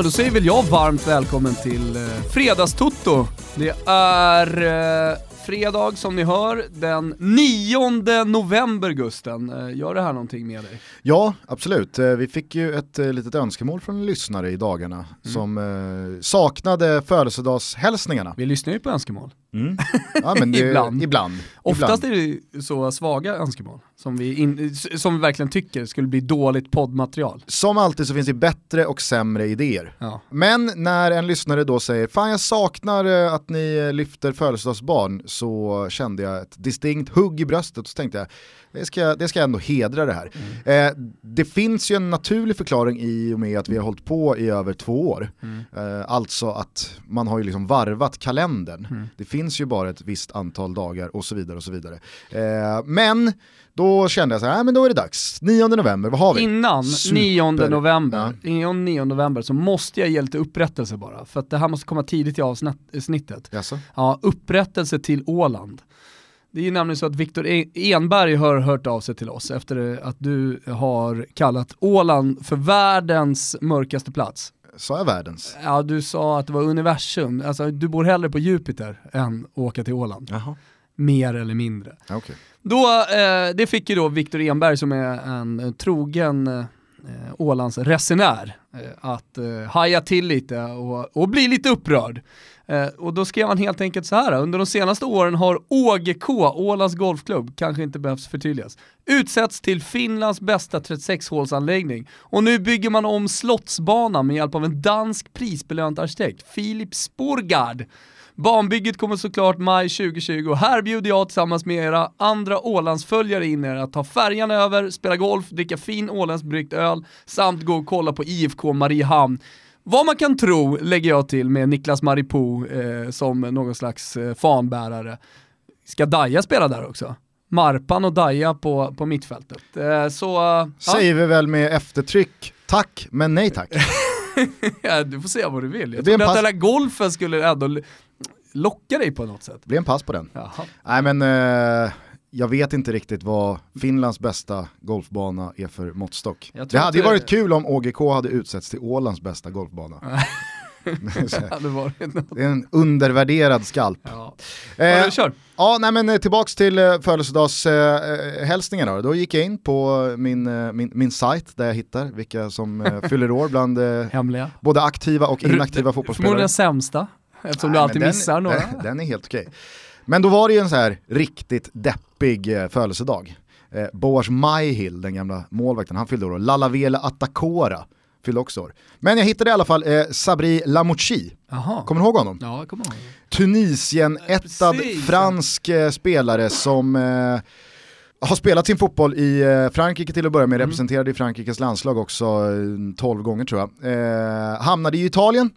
Men då säger väl jag varmt välkommen till eh, Fredagstoto. Det är eh, fredag som ni hör, den 9 november Gusten. Eh, gör det här någonting med dig? Ja, absolut. Eh, vi fick ju ett eh, litet önskemål från en lyssnare i dagarna Mm. som eh, saknade födelsedagshälsningarna. Vi lyssnar ju på önskemål. Mm. Ja, men det, Ibland. ibland. Oftast ibland. är det så svaga önskemål som vi, in, som vi verkligen tycker skulle bli dåligt poddmaterial. Som alltid så finns det bättre och sämre idéer. Ja. Men när en lyssnare då säger fan jag saknar eh, att ni lyfter födelsedagsbarn så kände jag ett distinkt hugg i bröstet och så tänkte jag det ska, det ska ändå hedra det här. Eh, det finns ju en naturlig förklaring i och med att vi har hållit på i över två år. Eh, alltså att man har ju liksom varvat kalendern. Det finns ju bara ett visst antal dagar och så vidare och så vidare. Eh, men då kände jag så här, "Nej, men då är det dags. 9 november, vad har vi? Innan Super. 9 november, Ja. innan 9 november så måste jag ge lite upprättelse bara. För att det här måste komma tidigt i avsnittet. Ja, upprättelse till Åland. Det är ju nämligen så att Viktor E- Enberg har hört av sig till oss efter att du har kallat Åland för världens mörkaste plats. Sa jag världens? Ja, du sa att det var universum, alltså du bor hellre på Jupiter än åka till Åland. Jaha, Mer eller mindre. okej. Då, eh, det fick ju då Viktor Enberg som är en eh, trogen eh, Ålands resenär eh, att eh, haja till lite och, och bli lite upprörd. Eh, och då skrev han helt enkelt så här. under de senaste åren har ÅGK, Ålands Golfklubb, kanske inte behövs förtydligas, utsätts till Finlands bästa 36-hålsanläggning och nu bygger man om Slottsbanan med hjälp av en dansk prisbelönt arkitekt, Filip Sporgard. Banbygget kommer såklart maj 2020 och här bjuder jag tillsammans med era andra Ålandsföljare in er att ta färjan över, spela golf, dricka fin åländsk bryggt öl samt gå och kolla på IFK Mariehamn. Vad man kan tro lägger jag till med Niklas Maripo eh, som någon slags eh, fanbärare. Ska Daja spela där också? Marpan och Daja på, på mittfältet. Eh, så, ja. Säger vi väl med eftertryck, tack men nej tack. Ja, du får säga vad du vill. Jag trodde att där golfen skulle ändå locka dig på något sätt. Det blir en pass på den. Jaha. Nej men eh, jag vet inte riktigt vad Finlands bästa golfbana är för måttstock. Det hade ju det- varit kul om OGK hade utsetts till Ålands bästa golfbana. Det är en undervärderad skalp. Ja. Eh, Ja, kör. Ja, nej men eh, tillbaks till eh, födelsedagshälsningarna då. Då gick jag in på min, eh, min, min sajt där jag hittar vilka som eh, fyller år bland eh, Hemliga. både aktiva och inaktiva fotbollsspelare. Förmodligen sämsta, eftersom Nej, du alltid den, missar några. Den, den är helt okej. Men då var det ju en så här riktigt deppig eh, födelsedag. Eh, Boars Majhill, den gamla målvakten, han fyllde år. Lalavela Atakora fyllde också år. Men jag hittade i alla fall eh, Sabri Lamouchi, kommer du ihåg honom? Ja, jag kommer ihåg. Tunisien-ättad precis. fransk eh, spelare som eh, har spelat sin fotboll i eh, Frankrike till att börja med, Mm. representerade i Frankrikes landslag också eh, 12 gånger tror jag. Eh, hamnade i Italien,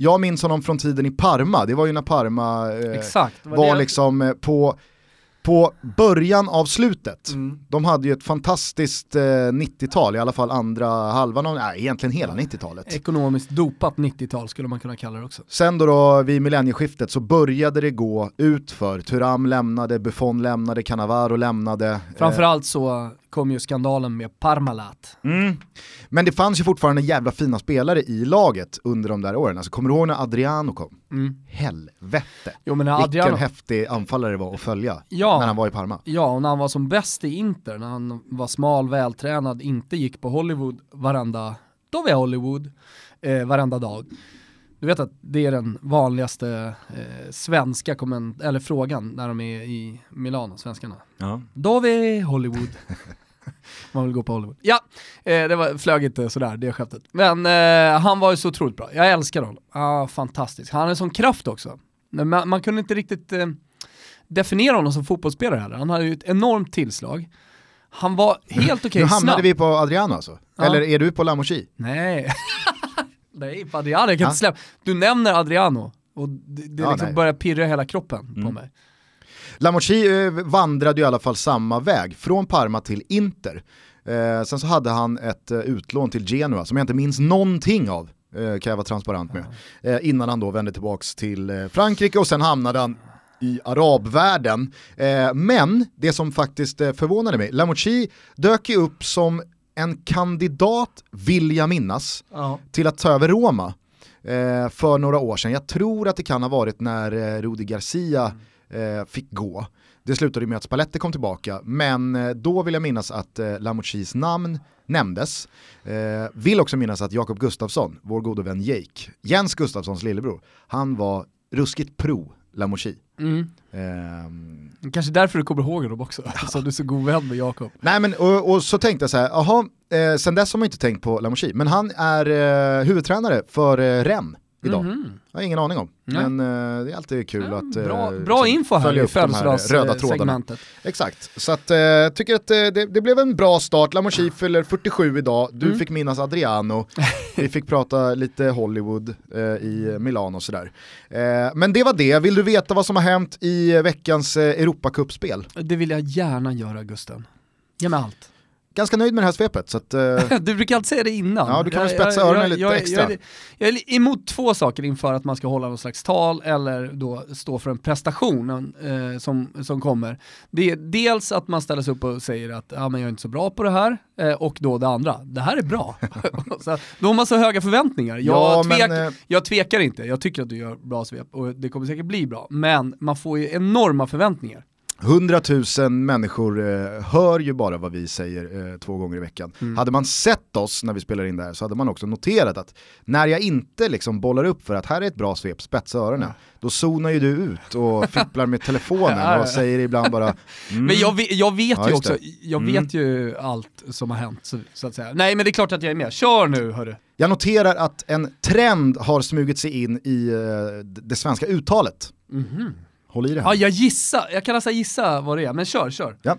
jag minns honom från tiden i Parma, det var ju när Parma eh, Exakt. var, det. liksom eh, på, på början av slutet. Mm. De hade ju ett fantastiskt eh, 90-tal, i alla fall andra halvan av, nej egentligen hela 90-talet. Ekonomiskt dopat 90-tal skulle man kunna kalla det också. Sen då, då vid millennieskiftet så började det gå ut för Turam lämnade, Buffon lämnade, Cannavaro lämnade. Framförallt så kom ju skandalen med Parmalat. Mm. Men det fanns ju fortfarande jävla fina spelare i laget under de där åren. Alltså, kommer du ihåg när Adriano kom? Mm. Helvete. Jo men när Vilken Adriano, häftig anfallare det var att följa Ja. när han var i Parma. ja och när han var som bäst i Inter, när han var smal, vältränad, inte gick på Hollywood varenda, då var jag Hollywood, eh, varenda dag. Du vet att det är den vanligaste eh, svenska komment- eller frågan när de är i Milano, svenskarna. Ja. Då vi Hollywood. Man vill gå på Hollywood. Ja, eh, det var, flög inte sådär, det skämtet. Men eh, han var ju så otroligt bra. Jag älskar honom. Ah, fantastisk. Han en sån kraft också. Man, man kunde inte riktigt eh, definiera honom som fotbollsspelare heller. Han hade ju ett enormt tillslag. Han var helt okej nu hamnade snabb. vi på Adriano alltså? Ja. Eller är du på Lamouchi? Nej. nej, på Adriano, jag kan Ja. inte släppa. Du nämner Adriano och det, det Ja, liksom börjar pirra hela kroppen på Mm. mig. Lamouchi eh, vandrade ju i alla fall samma väg, från Parma till Inter. Eh, sen så hade han ett eh, utlån till Genua som jag inte minns någonting av, eh, kan jag vara transparent med. Eh, innan han då vände tillbaks till eh, Frankrike och sen hamnade han i arabvärlden. Men det som faktiskt förvånade mig, Lamouchi dök ju upp som en kandidat, vill jag minnas, Ja. till att ta över Roma eh, för några år sedan. Jag tror att det kan ha varit när eh, Rudi Garcia eh, fick gå. Det slutade med att Spalletti kom tillbaka, men eh, då vill jag minnas att eh, Lamochis namn nämndes. Eh, vill också minnas att Jakob Gustafsson, vår gode vän Jake, Jens Gustafssons lillebror, han var ruskigt pro Lamochi. Mm. Ehm, Kanske därför du kommer ihåg honom också, så du är så god vän med Jakob. Nej men och, och så tänkte jag så här, jaha, eh, sen dess har man inte tänkt på Lamochi, men han är eh, huvudtränare för eh, Rennes idag. Mhm. Jag har ingen aning om, Nej. men eh, det är alltid kul Ja, att eh, bra, liksom bra info här följa upp de här röda trådarna. födelsedagssegmentet. Exakt, så att, eh, jag tycker att eh, det, det blev en bra start. Lamochi fyller 47 idag, du Mm. fick minnas Adriano, vi fick prata lite Hollywood eh, i Milano och sådär. Eh, men det var det, vill du veta vad som har hänt i veckans eh, Europacupspel? Det vill jag gärna göra Gusten. Ge mig allt. Ganska nöjd med det här svepet, så att, eh, Du brukar alltid säga det innan. Ja, du kan väl spetsa öronen jag- lite jag, extra. Jag, är- jag är emot två saker inför att man ska hålla någon slags tal eller då stå för en prestation eh, som, som kommer. Det är dels att man ställer sig upp och säger att ja, men jag är inte så bra på det här eh, och då det andra, det här är bra. så, då har man så höga förväntningar. Jag, Ja, tvek, men, eh, jag tvekar inte, jag tycker att du gör bra svep och det kommer säkert bli bra. Men man får ju enorma förväntningar. 100 000 människor eh, hör ju bara vad vi säger eh, två gånger i veckan. Mm. Hade man sett oss när vi spelar in det här så hade man också noterat att när jag inte liksom bollar upp för att här är ett bra svep, spetsa öronen, då zonar ju du ut och fipplar med telefonen och säger ibland bara mm. Men jag vet, jag vet Ja, ju också, jag Mm. vet ju allt som har hänt så, så att säga. Nej men det är klart att jag är med, kör nu hörru. Jag noterar att en trend har smugit sig in i eh, det svenska uttalet. Håll i det här. Ja jag gissar, jag kan alltså gissa vad det är, men kör, kör. Ja.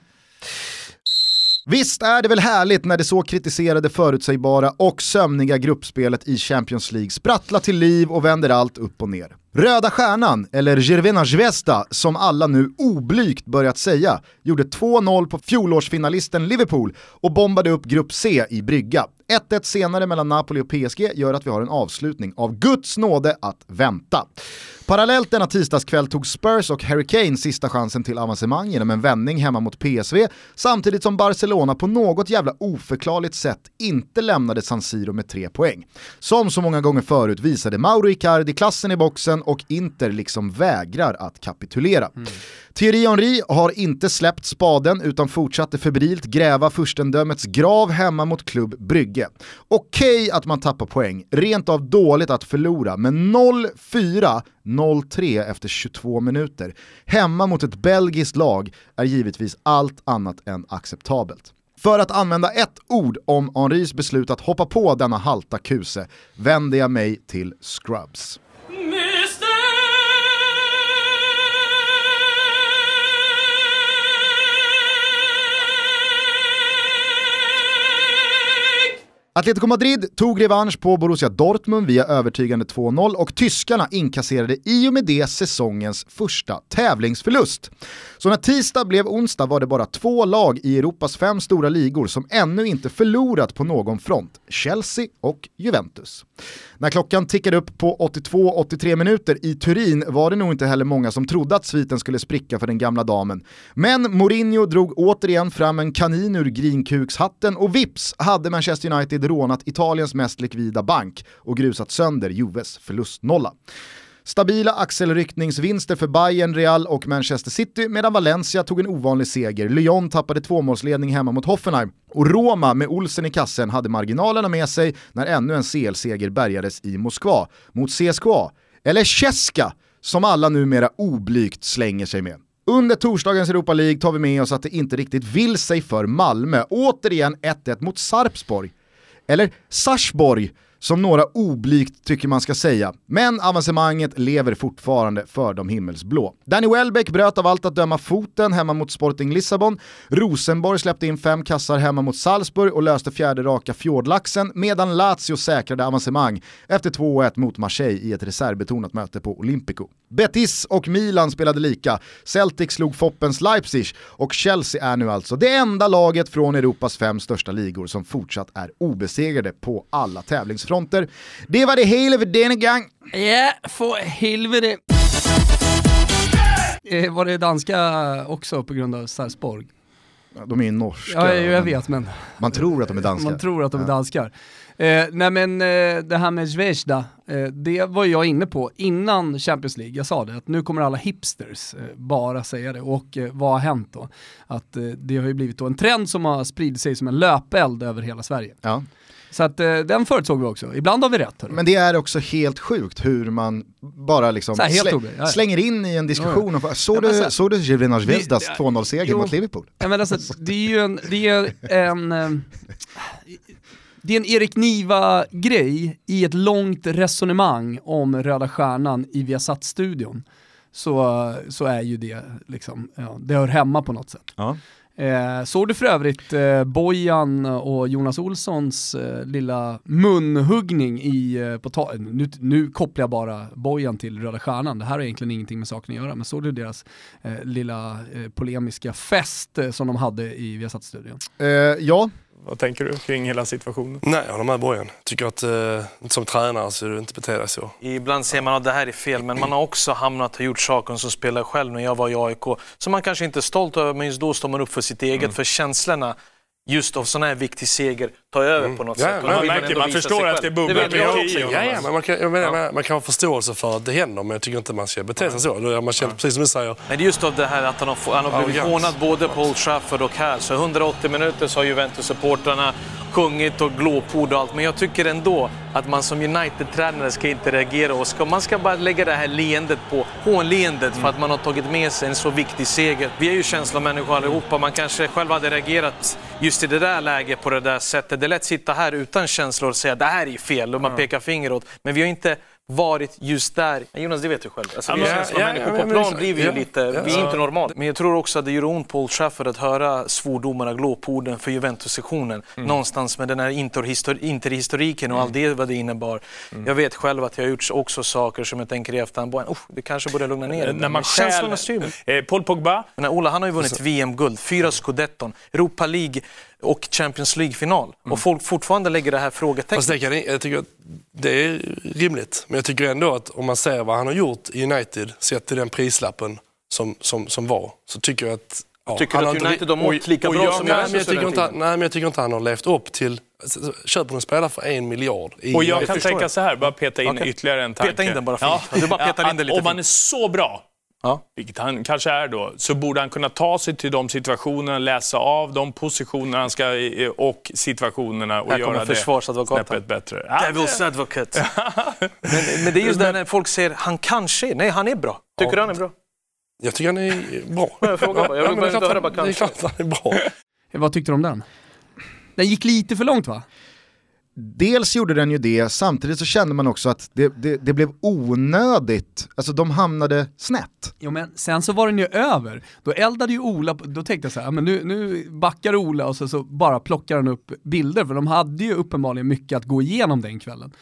Visst är det väl härligt när det så kritiserade förutsägbara och sömniga gruppspelet i Champions League sprattlar till liv och vänder allt upp och ner. Röda stjärnan, eller Gervena Zvezda som alla nu oblygt börjat säga, gjorde 2-0 på fjolårsfinalisten Liverpool och bombade upp grupp C i brygga. 1-1 senare mellan Napoli och PSG gör att vi har en avslutning av Guds nåde att vänta. Parallellt denna tisdagskväll tog Spurs och Harry Kane sista chansen till avancemang genom en vändning hemma mot PSV, samtidigt som Barcelona på något jävla oförklarligt sätt inte lämnade San Siro med tre poäng. Som så många gånger förut visade Mauro Icardi klassen i boxen och Inter liksom vägrar att kapitulera. Thierry Henry har inte släppt spaden utan fortsatte febrilt gräva furstendömets grav hemma mot klubb Brygge. Okej att man tappar poäng, rent av dåligt att förlora, men 0-4 0-3 efter 22 minuter. Hemma mot ett belgiskt lag är givetvis allt annat än acceptabelt. För att använda ett ord om Henrys beslut att hoppa på denna halta kuse vänder jag mig till Scrubs. Atletico Madrid tog revansch på Borussia Dortmund via övertygande 2-0 och tyskarna inkasserade i och med det säsongens första tävlingsförlust. Så när tisdag blev onsdag var det bara två lag i Europas fem stora ligor som ännu inte förlorat på någon front, Chelsea och Juventus. När klockan tickade upp på 82-83 minuter i Turin var det nog inte heller många som trodde att sviten skulle spricka för den gamla damen. Men Mourinho drog återigen fram en kanin ur grinkukshatten och vips hade Manchester United rånat Italiens mest likvida bank och grusat sönder Juves förlustnolla. Stabila axelryckningsvinster för Bayern, Real och Manchester City medan Valencia tog en ovanlig seger. Lyon tappade tvåmålsledning hemma mot Hoffenheim och Roma med Olsen i kassen hade marginalerna med sig när ännu en CL-seger bärgades i Moskva mot CSKA, eller Cheska som alla numera oblygt slänger sig med. Under torsdagens Europa League tar vi med oss att det inte riktigt vill sig för Malmö. Återigen 1-1 mot Sarpsborg. Eller Sarsborg, som några oblygt tycker man ska säga. Men avancemanget lever fortfarande för de himmelsblå. Danny Welbeck bröt av allt att döma foten hemma mot Sporting Lissabon. Rosenborg släppte in fem kassar hemma mot Salzburg och löste fjärde raka fjordlaxen, medan Lazio säkrade avancemang efter 2-1 mot Marseille i ett reservbetonat möte på Olympico. Betis och Milan spelade lika, Celtic slog Foppens Leipzig och Chelsea är nu alltså det enda laget från Europas fem största ligor som fortsatt är obesegrade på alla tävlingsfronter. Det var det hela för denna gång. Ja, för helvete. Eh, var det danska också på grund av Sarpsborg? De är ju norska. Ja, jag vet men... Man tror att de är danskar. Man tror att de är danskar. Eh, nej men eh, det här med Zvezda, eh, det var jag inne på innan Champions League. Jag sa det, att nu kommer alla hipsters eh, bara säga det. Och eh, vad har hänt då? Att eh, det har ju blivit då en trend som har spridit sig som en löpeld över hela Sverige. Ja. Så att den förutsåg vi också. Ibland har vi rätt. Hörru. Men det är också helt sjukt hur man bara liksom släng, ja. slänger in i en diskussion. Ja. Såg du, så, såg du Zvezdas 2-0-seger mot Liverpool? Ja, men alltså, det är ju en, det är en det är en Erik Niva-grej i ett långt resonemang om Röda Stjärnan i Viasat-studion. Så, så är ju det liksom, ja, det hör hemma på något sätt. Ja. Eh, såg du för övrigt eh, Bojan och Jonas Olssons eh, lilla munhuggning i, eh, på ta- nu, nu kopplar jag bara Bojan till Röda Stjärnan, det här har egentligen ingenting med saken att göra, men såg du deras eh, lilla eh, polemiska fest eh, som de hade i Viasat-studion? ja, vad tänker du kring hela situationen? Nej, jag håller med Bojan. Tycker att eh, som tränare så är du inte bete dig så. Ibland säger man att det här är fel, men man har också hamnat och gjort saker som spelare själv när jag var i AIK. Som man kanske inte är stolt över, men just då står man upp för sitt eget, mm. för känslorna just av sån här viktig seger ta över mm. på något ja, sätt. Man, märker, man förstår att det bubblar ja, ja, men man, kan, jag menar, ja. man kan ha förståelse för att det händer, men jag tycker inte man ska bete sig så. Man känner, precis som du säger. Men det är just av det här att han har, han har blivit hånad både på Old Trafford och här. Så 180 minuter så har Juventus-supportrarna sjungit och glåpord och allt. Men jag tycker ändå att man som United-tränare ska inte reagera och ska, man ska bara lägga det här leendet på hånleendet för att man har tagit med sig en så viktig seger. Vi är ju känslomänniskor allihopa. Man kanske själv hade reagerat just i det där läget på det där sättet. Det är lätt att sitta här utan känslor och säga det här är fel och man pekar finger åt. Men vi har inte varit just där. Jonas, det vet du själv. Alltså, vi ja, ja, ja, på plan blir vi lite, vi är inte normala. Men jag tror också att det gör ont på Old Trafford att höra svordomarna, glåporden för Juventus-sektionen. Mm. Någonstans med den här interhistoriken och mm. allt det vad det innebar. Mm. Jag vet själv att jag har gjort också saker som jag tänker i efterhand, oh, det kanske borde lugna ner När man Känslorna styr eh, Paul Pogba. Men Ola, han har ju vunnit VM-guld, fyra scudetton, Europa League och Champions League-final. Mm. Och folk fortfarande lägger det här frågetecknet. Fast det, jag tycker att det är rimligt. Men jag tycker ändå att om man ser vad han har gjort i United, sett till den prislappen som, som, som var, så tycker jag att Ja, tycker du att United har mått lika bra jag, som nej, jag tycker inte, Nej, men jag tycker inte han har levt upp till... Köper en spelare för en miljard. I, och jag kan tänka så här, bara peta in okay. ytterligare en tanke. Peta in den bara fint. Ja. Du bara petar in den lite Om man är så bra Ja. Vilket han kanske är då. Så borde han kunna ta sig till de situationerna, läsa av de positioner han ska och situationerna och göra det snäppet bättre. Devil's advocate. men, men, det är just det när folk säger han kanske nej han är bra. Tycker du han är bra? Jag tycker han är bra. Jag frågar bara, jag vill bara höra bara kanske. Det är klart han är bra. Vad tyckte du om den? Den gick lite för långt va? Dels gjorde den ju det, samtidigt så kände man också att det, det, det, blev onödigt, alltså de hamnade snett. Jo men sen så var den ju över, då eldade ju Ola, då tänkte jag så här, men nu, nu backar Ola och så, så bara plockar han upp bilder, för de hade ju uppenbarligen mycket att gå igenom den kvällen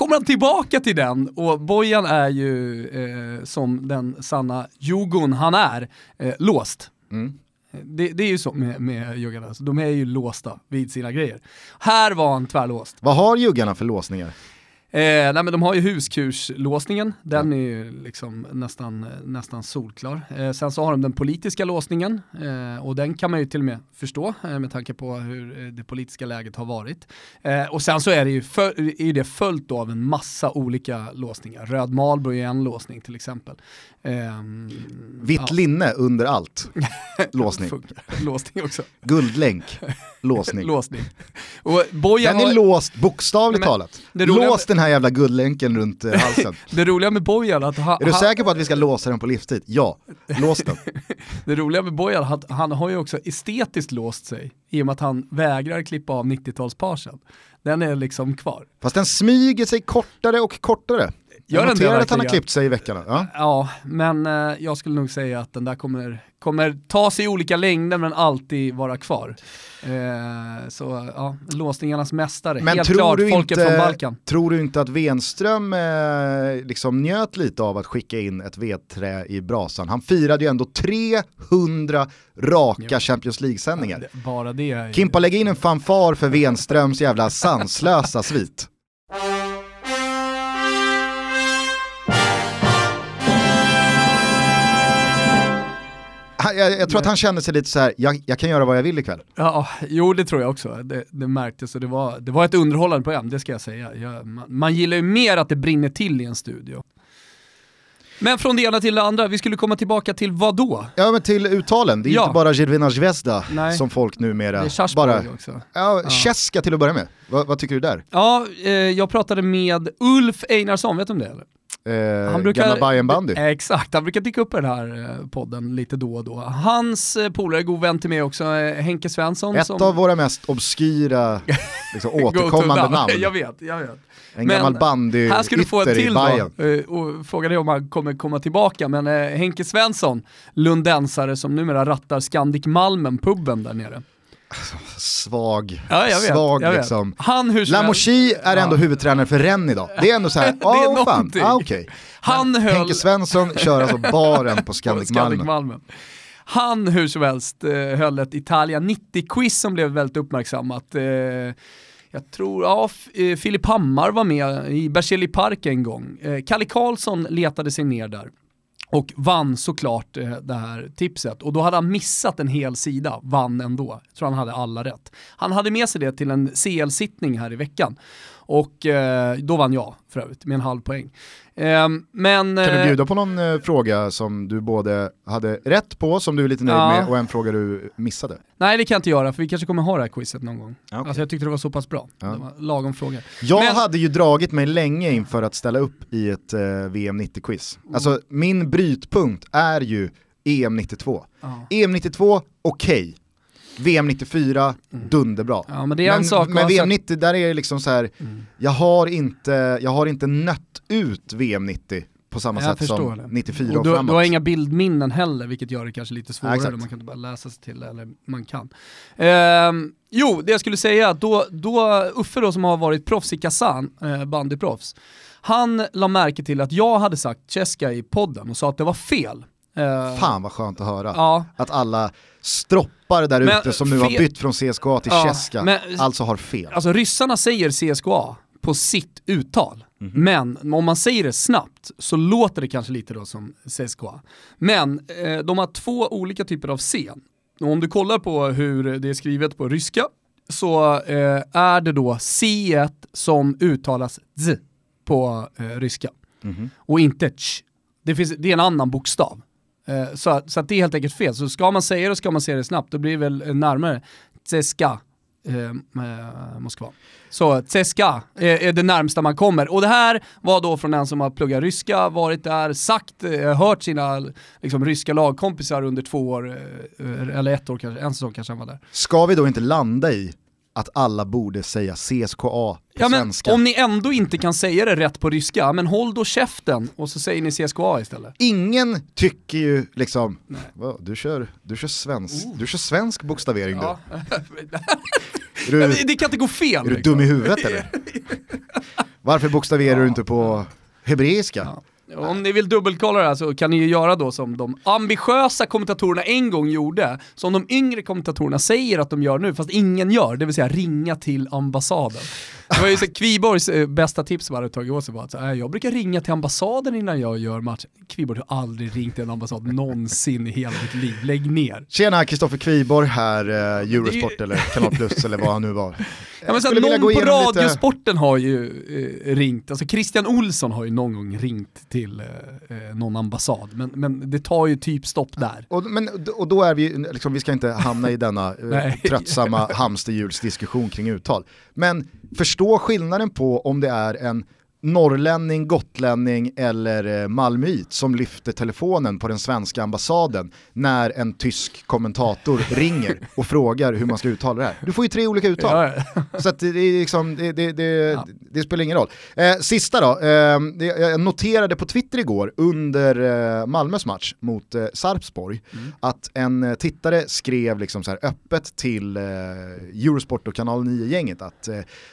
kommer han tillbaka till den och Bojan är ju eh, som den sanna Jogun han är, eh, låst. Mm. Det, det, är ju så med, med juggarna, alltså. de är ju låsta vid sina grejer. Här var han tvärlåst. Vad har juggarna för låsningar? Eh, nej men de har ju huskurslåsningen, den är ju liksom nästan, nästan solklar. Eh, sen så har de den politiska låsningen eh, och den kan man ju till och med förstå eh, med tanke på hur eh, det politiska läget har varit. Eh, och sen så är det ju, för, är det följt av en massa olika låsningar. Röd Marlboro är en låsning till exempel. Vitt ja. linne under allt, låsning. låsning också. Guldlänk, låsning. låsning. Och Bojan den är har... låst bokstavligt talat. Lås den här jävla guldlänken runt eh, halsen. det roliga med Bojan att han... Är du säker på att vi ska låsa den på livstid? Ja, lås den. det roliga med Bojan att han har ju också estetiskt låst sig i och med att han vägrar klippa av 90-talsparsen. Den är liksom kvar. Fast den smyger sig kortare och kortare. Jag noterar att han har klippt sig i veckan. Ja, ja men eh, jag skulle nog säga att den där kommer, kommer ta sig i olika längder men alltid vara kvar. Eh, så ja, låsningarnas mästare, men helt tror klart, du folket inte, från Balkan. Tror du inte att Wenström eh, liksom njöt lite av att skicka in ett vedträ i brasan? Han firade ju ändå 300 raka jo. Champions League-sändningar. Bara det är... Kimpa, lägg in en fanfar för Wenströms jävla sanslösa svit. Jag, jag, tror att han kände sig lite så här, jag, jag, kan göra vad jag vill ikväll. Ja, jo det tror jag också. Det, det märktes och det var, det var ett underhållande program, det ska jag säga. Jag, man, man gillar ju mer att det brinner till i en studio. Men från det ena till det andra, vi skulle komma tillbaka till vad då? Ja men till uttalen, det är ja. inte bara Jervina Zvezda Nej. som folk numera... Det är bara... också. Ja, ja. till att börja med. Va, vad tycker du där? Ja, eh, jag pratade med Ulf Einarsson, vet du om det eller? Eh, han brukar, gamla Bayern bandy. Exakt, han brukar dyka upp i den här eh, podden lite då och då. Hans eh, polare, god vän till mig också, eh, Henke Svensson. Ett som... av våra mest obskyra liksom, återkommande namn. Jag vet, jag vet. En men gammal bandy här ska du få ett till då, och fråga dig om han kommer komma tillbaka, men eh, Henke Svensson, lundensare som numera rattar Scandic Malmen, puben där nere. Svag, ja, jag vet, svag jag liksom. Han hur Lamochi är ändå ja. huvudtränare för Rennes idag. Det är ändå såhär, åh oh, fan, ah, okay. Han höll... Henke Svensson kör alltså baren på Scandic Malmen. Han hur som helst eh, höll ett Italia 90-quiz som blev väldigt uppmärksammat. Eh, jag tror, ja, eh, Filip Hammar var med i Berzelii park en gång. Kalle Karlsson letade sig ner där och vann såklart eh, det här tipset. Och då hade han missat en hel sida, vann ändå. Jag tror han hade alla rätt. Han hade med sig det till en CL-sittning här i veckan. Och eh, då vann jag för övrigt med en halv poäng. Eh, men, kan du eh, bjuda på någon eh, fråga som du både hade rätt på, som du är lite nöjd ja. med, och en fråga du missade? Nej det kan jag inte göra, för vi kanske kommer ha det här quizet någon gång. Okay. Alltså jag tyckte det var så pass bra. Ja. Det var lagom fråga. Jag men, hade ju dragit mig länge inför att ställa upp i ett eh, VM 90-quiz. Mm. Alltså min brytpunkt är ju EM 92. Ja. EM 92, okej. Okay. VM 94, mm. dunderbra. Ja, men det är en men, sak men VM 90, där är det liksom så här, mm. jag, har inte, jag har inte nött ut VM 90 på samma jag sätt som det. 94 och, och framåt. Du har inga bildminnen heller, vilket gör det kanske lite svårare. Ja, man kan inte bara läsa sig till eller man kan. Ehm, jo, det jag skulle säga, då, då Uffe då som har varit proffs i Kazan, eh, bandyproffs, han la märke till att jag hade sagt Cheska i podden och sa att det var fel. Uh, Fan vad skönt att höra. Ja. Att alla stroppar där men, ute som nu har bytt från CSKA till ja, Cheska, alltså har fel. Alltså ryssarna säger CSKA på sitt uttal. Mm -hmm. Men om man säger det snabbt så låter det kanske lite då som CSKA. Men eh, de har två olika typer av C. Och om du kollar på hur det är skrivet på ryska så eh, är det då C1 som uttalas Z på eh, ryska. Mm -hmm. Och inte ch. Det, finns, det är en annan bokstav. Eh, så, så det är helt enkelt fel. Så ska man säga det ska man säga det snabbt, då blir det väl eh, närmare Tseska eh, eh, Moskva. Så Tseska är, är, det närmsta man kommer. Och det här var då från en som har pluggat ryska, varit där, sagt, hört sina liksom, ryska lagkompisar under två år, eller ett år kanske, en säsong kanske han var där. Ska vi då inte landa i att alla borde säga CSKA på ja, svenska. Om ni ändå inte kan säga det rätt på ryska, men håll då käften och så säger ni CSKA istället. Ingen tycker ju liksom, du, kör, du, kör svensk, oh. du kör svensk bokstavering ja. du. det kan inte gå fel. Är liksom. du dum i huvudet eller? Varför bokstaverar ja. du inte på hebreiska? Ja. Om ni vill dubbelkolla det här så kan ni ju göra då som de ambitiösa kommentatorerna en gång gjorde, som de yngre kommentatorerna säger att de gör nu, fast ingen gör, det vill säga ringa till ambassaden. Det var ju så Kviborgs eh, bästa tips var att tagit åt sig var att så, äh, jag brukar ringa till ambassaden innan jag gör match. Kviborg har aldrig ringt till en ambassad någonsin i hela mitt liv, lägg ner. Tjena, Kristoffer Kviborg här, eh, Eurosport eller Kanal Plus eller vad han nu var. Ja, men så någon på Radiosporten lite... har ju eh, ringt, alltså Christian Olsson har ju någon gång ringt till eh, eh någon ambassad, men, men det tar ju typ stopp där. Och, men, och då är vi, liksom, vi ska inte hamna i denna eh, tröttsamma hamsterhjulsdiskussion kring uttal. Men förstå skillnaden på om det är en norrlänning, gotlänning eller eh, malmöit som lyfter telefonen på den svenska ambassaden när en tysk kommentator ringer och frågar hur man ska uttala det här. Du får ju tre olika uttal. Så det, är liksom, det, det, det, det, spelar ingen roll. Eh, sista då, eh, jag noterade på Twitter igår under eh, Malmös match mot eh, Sarpsborg mm. att en eh, tittare skrev liksom så här öppet till eh, Eurosport och Kanal 9-gänget att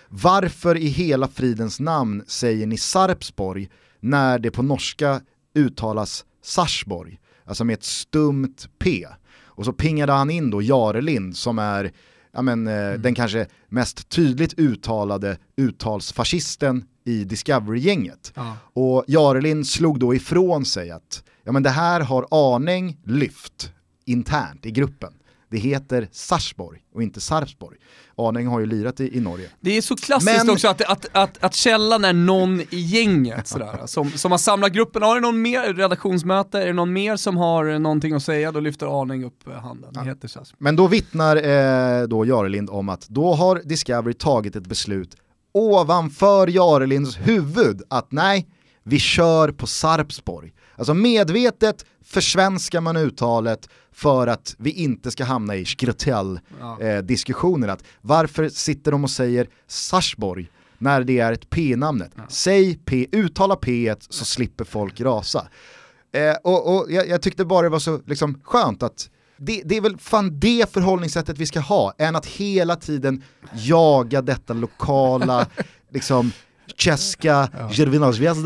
varför i hela fridens namn säger ni Sarpsborg när det på norska uttalas Sarsborg? Alltså med ett stumt P. Och så pingade han in då Jarelind som är ja men, eh, mm. den kanske mest tydligt uttalade uttalsfascisten i Discovery-gänget. Ja. Och Jarelind slog då ifrån sig att ja, men det här har aning lyft internt i gruppen. Det heter Sarsborg och inte Sarpsborg. Arning har ju lirat i, i Norge. Det är så klassiskt Men... också att, att, att, att källan är någon i gänget sådär, som, som har samlat gruppen. Har det någon mer redaktionsmöte, är det någon mer som har någonting att säga, då lyfter Arning upp handen. Det heter Sarsborg. Men då vittnar eh, då Jarelind om att då har Discovery tagit ett beslut ovanför Jarelinds huvud att nej, vi kör på Sarpsborg. Alltså medvetet försvenskar man uttalet för att vi inte ska hamna i skrotell-diskussioner. Ja. varför sitter de och säger Sarsborg när det är ett P-namnet? Ja. Säg P, uttala P så slipper folk rasa. Eh, och, och jag, jag, tyckte bara det var så liksom, skönt att det, det, är väl fan det förhållningssättet vi ska ha, än att hela tiden jaga detta lokala, liksom, Česka, ja.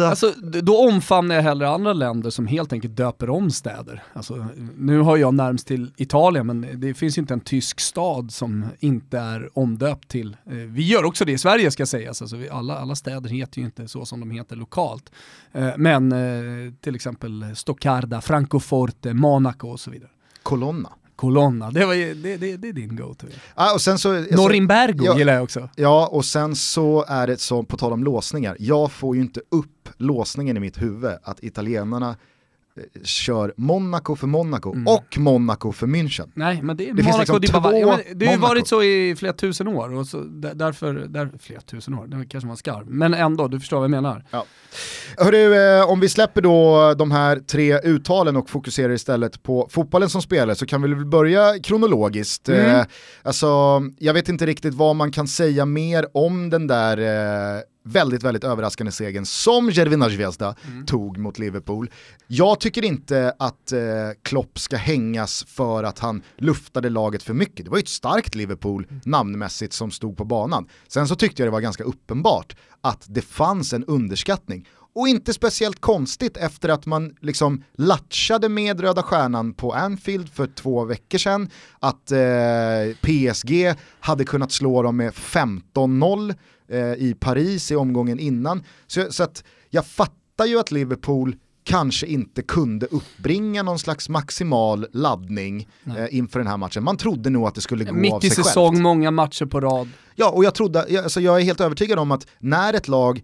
Alltså, då omfamnar jag hellre andra länder som helt enkelt döper om städer. Alltså, nu har jag närmst till Italien men det finns inte en tysk stad som inte är omdöpt till, eh, vi gör också det i Sverige ska sägas, alltså, alla, alla städer heter ju inte så som de heter lokalt. Eh, men eh, till exempel Stoccarda, Francoforte, Monaco och så vidare. Colonna. Colonna, det, var, det, det, det är din go-to. Ah, och sen så, Norimbergo ja, gillar jag också. Ja, och sen så är det så, på tal om låsningar, jag får ju inte upp låsningen i mitt huvud att italienarna kör Monaco för Monaco mm. och Monaco för München. Nej, men det är det Monaco, liksom det, bara, ja, det har ju varit så i flera tusen år och så därför, där, flera tusen år, det kanske var skarv, men ändå, du förstår vad jag menar. Ja. Hörru, eh, om vi släpper då de här tre uttalen och fokuserar istället på fotbollen som spelare så kan vi väl börja kronologiskt. Mm. Eh, alltså, jag vet inte riktigt vad man kan säga mer om den där eh, väldigt, väldigt överraskande segern som Jervina Zvezda mm. tog mot Liverpool. Jag tycker inte att eh, Klopp ska hängas för att han luftade laget för mycket. Det var ju ett starkt Liverpool mm. namnmässigt som stod på banan. Sen så tyckte jag det var ganska uppenbart att det fanns en underskattning. Och inte speciellt konstigt efter att man liksom latchade med Röda Stjärnan på Anfield för två veckor sedan, att eh, PSG hade kunnat slå dem med 15-0 eh, i Paris i omgången innan. Så, så att jag fattar ju att Liverpool kanske inte kunde uppbringa någon slags maximal laddning eh, inför den här matchen. Man trodde nog att det skulle gå Mitt av sig självt. Mitt i säsong, många matcher på rad. Ja, och jag, trodde, alltså jag är helt övertygad om att när ett lag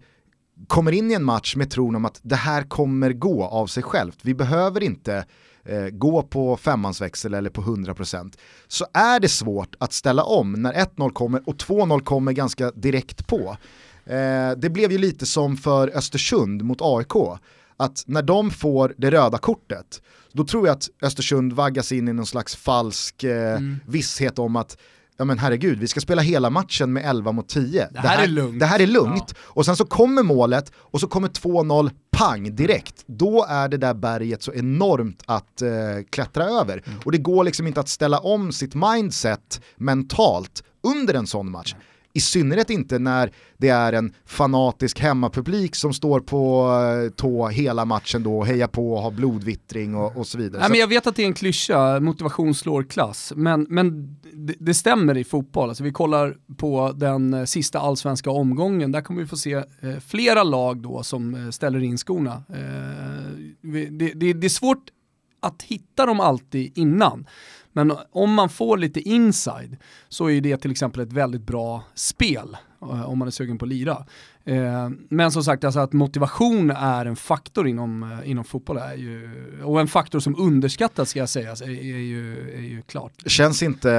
kommer in i en match med tron om att det här kommer gå av sig självt, vi behöver inte eh, gå på femmansväxel eller på 100% så är det svårt att ställa om när 1-0 kommer och 2-0 kommer ganska direkt på. Eh, det blev ju lite som för Östersund mot AIK, att när de får det röda kortet, då tror jag att Östersund vaggas in i någon slags falsk eh, mm. visshet om att ja men herregud, vi ska spela hela matchen med 11 mot 10. Det här, det här är lugnt. Det här är lugnt. Ja. Och sen så kommer målet och så kommer 2-0 pang direkt. Då är det där berget så enormt att eh, klättra över. Mm. Och det går liksom inte att ställa om sitt mindset mentalt under en sån match. I synnerhet inte när det är en fanatisk hemmapublik som står på eh, tå hela matchen då och hejar på och har blodvittring och, och så vidare. Nej, men jag vet att det är en klyscha, motivation slår klass, men, men det, det, stämmer i fotboll. Alltså vi kollar på den eh, sista allsvenska omgången, där kommer vi få se eh, flera lag då som ställer in skorna. Eh, det, det, det är svårt att hitta dem alltid innan. Men om man får lite inside så är det till exempel ett väldigt bra spel eh, om man är sugen på att lira. Eh, men som sagt, alltså att motivation är en faktor inom, eh, inom fotboll är ju, och en faktor som underskattas ska jag säga, är, är, ju, är ju klart. Känns inte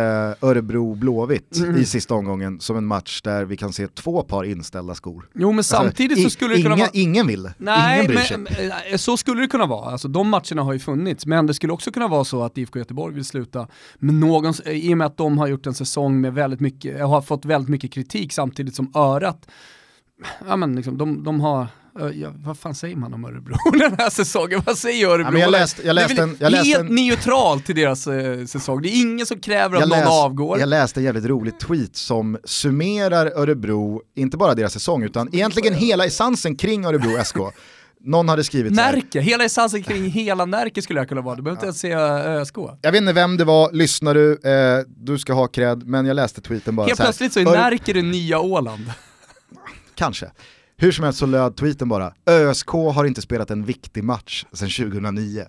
Örebro-Blåvitt mm. i sista omgången som en match där vi kan se två par inställda skor? Jo men alltså, samtidigt alltså, så skulle det kunna inga, vara... Ingen vill, Nej, ingen bryr men, sig. Så skulle det kunna vara, alltså de matcherna har ju funnits, men det skulle också kunna vara så att IFK Göteborg vill sluta med någon, i och med att de har gjort en säsong med väldigt mycket, har fått väldigt mycket kritik samtidigt som örat ja men liksom, de, de har, ja, vad fan säger man om Örebro den här säsongen? Vad säger Örebro? Ja, jag läste, jag läste det är en, jag läste helt en... neutralt till deras eh, säsong. Det är ingen som kräver att någon avgår. Jag läste en jävligt rolig tweet som summerar Örebro, inte bara deras säsong, utan egentligen hela essensen kring Örebro SK. Någon hade skrivit Närke, hela essensen kring hela Närke skulle jag kunna vara, du behöver inte ens säga ÖSK. Jag vet inte vem det var, lyssnar du, eh, du ska ha cred, men jag läste tweeten bara Helt så här. plötsligt så är Närke det nya Åland. Kanske. Hur som helst så löd tweeten bara, ÖSK har inte spelat en viktig match sedan 2009.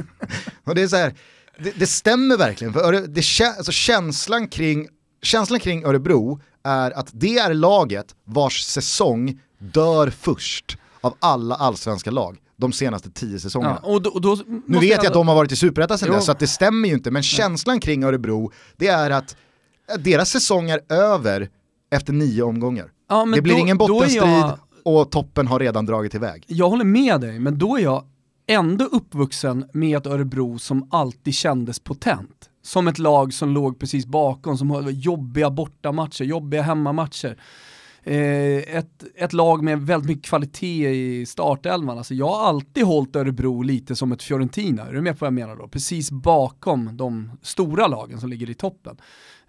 och det är så här, det, det, stämmer verkligen, för det, alltså känslan, kring, känslan kring Örebro är att det är laget vars säsong dör först av alla allsvenska lag de senaste tio säsongerna. Ja, och då, och då nu vet jag att de har varit i superettan sen dess, så att det stämmer ju inte, men känslan kring Örebro, det är att deras säsong är över efter nio omgångar. Ja, det blir då, ingen bottenstrid jag... och toppen har redan dragit iväg. Jag håller med dig, men då är jag ändå uppvuxen med ett Örebro som alltid kändes potent. Som ett lag som låg precis bakom, som hade jobbiga bortamatcher, jobbiga hemmamatcher. Eh, ett, ett lag med väldigt mycket kvalitet i startelvan. Alltså jag har alltid hållit Örebro lite som ett Fiorentina, är du med på vad jag menar då? Precis bakom de stora lagen som ligger i toppen.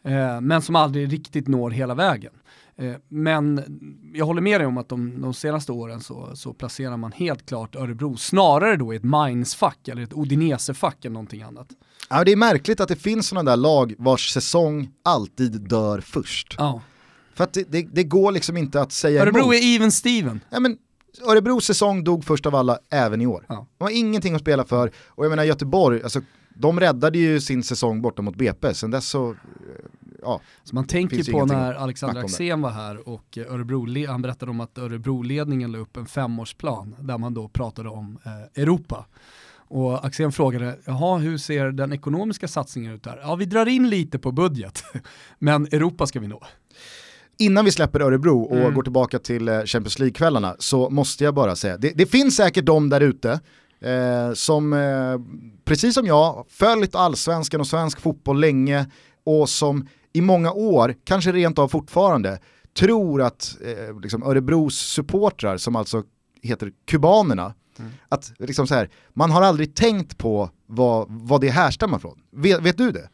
Eh, men som aldrig riktigt når hela vägen. Eh, men jag håller med dig om att de, de senaste åren så, så, placerar man helt klart Örebro snarare då i ett Mainz-fack eller ett Odinese-fack än någonting annat. Ja, det är märkligt att det finns sådana där lag vars säsong alltid dör först. Ja. För att det, det, det, går liksom inte att säga Örebro emot. är even Steven. Ja, men Örebros säsong dog först av alla även i år. Ja. De har ingenting att spela för och jag menar Göteborg, alltså, de räddade ju sin säsong borta mot BP, sen dess så ja, så man tänker på när Alexander Axén var här och Örebro, han berättade om att Örebro-ledningen la upp en femårsplan där man då pratade om eh, Europa. Och Axén frågade, jaha hur ser den ekonomiska satsningen ut där? Ja vi drar in lite på budget, men Europa ska vi nå. Innan vi släpper Örebro och mm. går tillbaka till eh, Champions League-kvällarna så måste jag bara säga, det, det finns säkert de där ute eh, som, eh, precis som jag, följt allsvenskan och svensk fotboll länge och som i många år, kanske rent av fortfarande, tror att eh, liksom Örebros supportrar, som alltså heter kubanerna, mm. att liksom så här, man har aldrig tänkt på vad, vad det härstammar från. Vet, vet du det?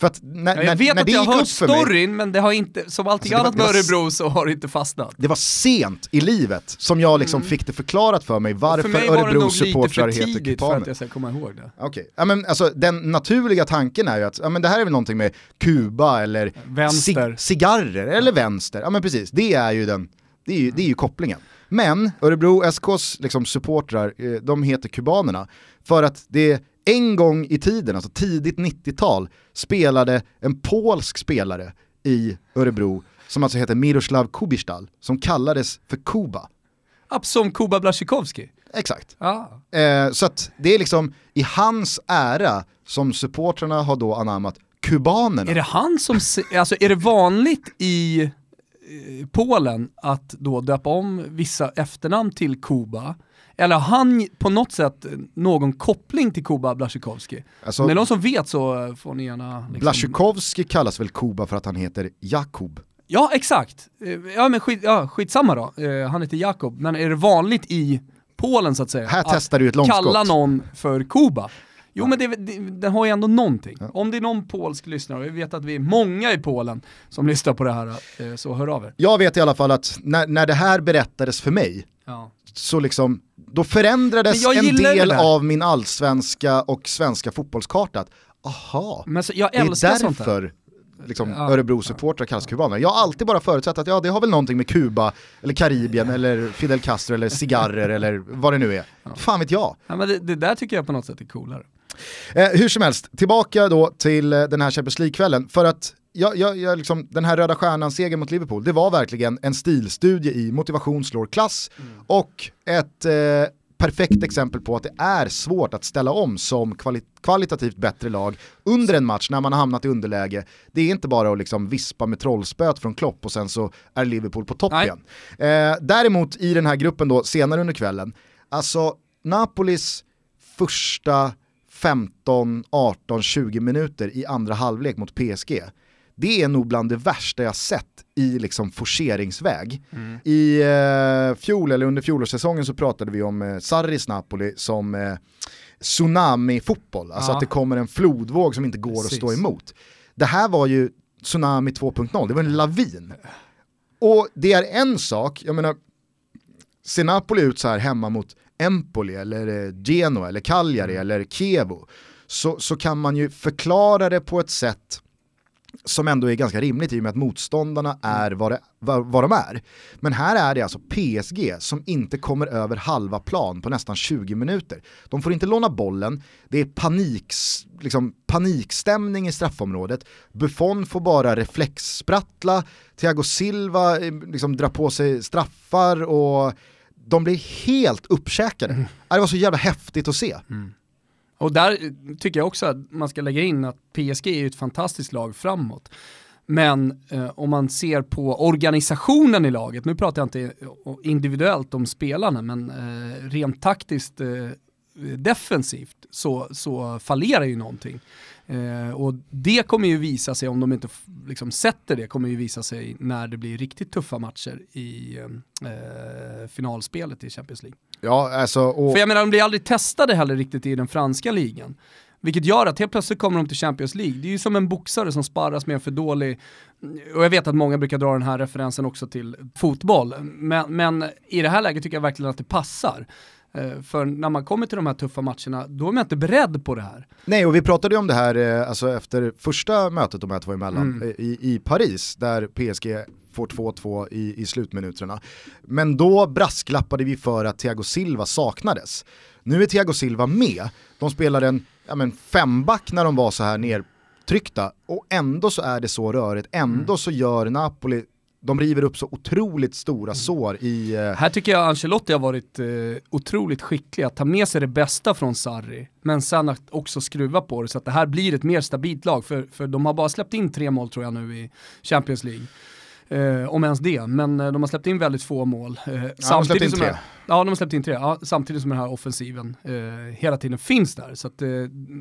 För att när, ja, jag vet när att jag har hört storyn, mig, men det har inte, som allting alltså annat med Örebro så har det inte fastnat. Det var sent i livet som jag liksom mm. fick det förklarat för mig varför för Örebros supportrar heter kubaner. för att jag ska komma ihåg det. Okej, okay. ja, men alltså, den naturliga tanken är ju att ja, men det här är väl någonting med Kuba eller vänster. Cig cigarrer eller vänster. Ja men precis, det är ju, den, det är ju, det är ju kopplingen. Men Örebro SKs liksom, supportrar, eh, de heter kubanerna för att det en gång i tiden, alltså tidigt 90-tal, spelade en polsk spelare i Örebro som alltså heter Miroslav Kubistal, som kallades för Kuba. Som Kuba Blaszczykowski? Exakt. Ah. Eh, så att det är liksom i hans ära som supportrarna har då anammat kubanerna. Är det han som, alltså är det vanligt i Polen att då döpa om vissa efternamn till Kuba eller har han på något sätt någon koppling till Kuba Blaszczykowski? Alltså, är någon som vet så får ni gärna... Liksom... Blaszczykowski kallas väl Kuba för att han heter Jakub? Ja exakt, eh, ja men skit, ja, skitsamma då, eh, han heter Jakob, men är det vanligt i Polen så att säga? Här att testar du ett långskott. Kalla någon för Kuba? Jo men det, det, den har ju ändå någonting. Ja. Om det är någon polsk lyssnare, och vi vet att vi är många i Polen som lyssnar på det här, eh, så hör av er. Jag vet i alla fall att när, när det här berättades för mig, ja. så liksom då förändrades en del av min allsvenska och svenska fotbollskarta. Aha, Men så, jag det är därför liksom, ja, Örebro-supportrar kallas kubaner. Jag har alltid bara förutsatt att ja, det har väl någonting med Kuba, eller Karibien, eller Fidel Castro, eller cigarrer, eller vad det nu är. Ja. Fan vet jag. Ja, men det, det där tycker jag på något sätt är coolare. Eh, hur som helst, tillbaka då till eh, den här Champions League-kvällen. För att jag, jag, jag liksom, den här röda stjärnan-segern mot Liverpool, det var verkligen en stilstudie i motivation slår klass mm. och ett eh, perfekt exempel på att det är svårt att ställa om som kvali kvalitativt bättre lag under en match när man har hamnat i underläge. Det är inte bara att liksom vispa med trollspöt från Klopp och sen så är Liverpool på topp igen. Eh, däremot i den här gruppen då senare under kvällen, alltså Napolis första 15, 18, 20 minuter i andra halvlek mot PSG det är nog bland det värsta jag sett i liksom forceringsväg. Mm. I eh, fjol, eller under fjolårssäsongen så pratade vi om eh, Sarris Napoli som eh, tsunami-fotboll, alltså ja. att det kommer en flodvåg som inte går Precis. att stå emot. Det här var ju tsunami 2.0, det var en lavin. Och det är en sak, jag menar, ser Napoli ut så här hemma mot Empoli eller eh, Genoa eller Cagliari mm. eller Kievo så, så kan man ju förklara det på ett sätt som ändå är ganska rimligt i och med att motståndarna är vad, det, vad, vad de är. Men här är det alltså PSG som inte kommer över halva plan på nästan 20 minuter. De får inte låna bollen, det är panik, liksom, panikstämning i straffområdet, Buffon får bara reflexsprattla, Thiago Silva eh, liksom, drar på sig straffar och de blir helt uppkäkade. Mm. Det var så jävla häftigt att se. Mm. Och där tycker jag också att man ska lägga in att PSG är ett fantastiskt lag framåt. Men eh, om man ser på organisationen i laget, nu pratar jag inte individuellt om spelarna, men eh, rent taktiskt eh, defensivt så, så fallerar ju någonting. Eh, och det kommer ju visa sig, om de inte liksom sätter det, kommer ju visa sig när det blir riktigt tuffa matcher i eh, finalspelet i Champions League. Ja, alltså, och... För jag menar, de blir aldrig testade heller riktigt i den franska ligan. Vilket gör att helt plötsligt kommer de till Champions League. Det är ju som en boxare som sparras med en för dålig, och jag vet att många brukar dra den här referensen också till fotboll, men, men i det här läget tycker jag verkligen att det passar. Eh, för när man kommer till de här tuffa matcherna, då är man inte beredd på det här. Nej, och vi pratade ju om det här eh, alltså efter första mötet de här två emellan mm. Eh, i, i Paris, där PSG får 2-2 i, i slutminuterna. Men då brasklappade vi för att Thiago Silva saknades. Nu är Thiago Silva med, de spelar en ja, men femback när de var så här nertryckta och ändå så är det så rörigt, ändå mm. så gör Napoli de river upp så otroligt stora mm. sår i... Uh... Här tycker jag Ancelotti har varit uh, otroligt skicklig att ta med sig det bästa från Sarri, men sen att också skruva på det så att det här blir ett mer stabilt lag, för, för de har bara släppt in tre mål tror jag nu i Champions League. Uh, om ens det, men de har släppt in väldigt få mål. ja, de har släppt in tre. Ja, de har släppt in tre, ja, samtidigt som den här offensiven hela tiden finns där. Så att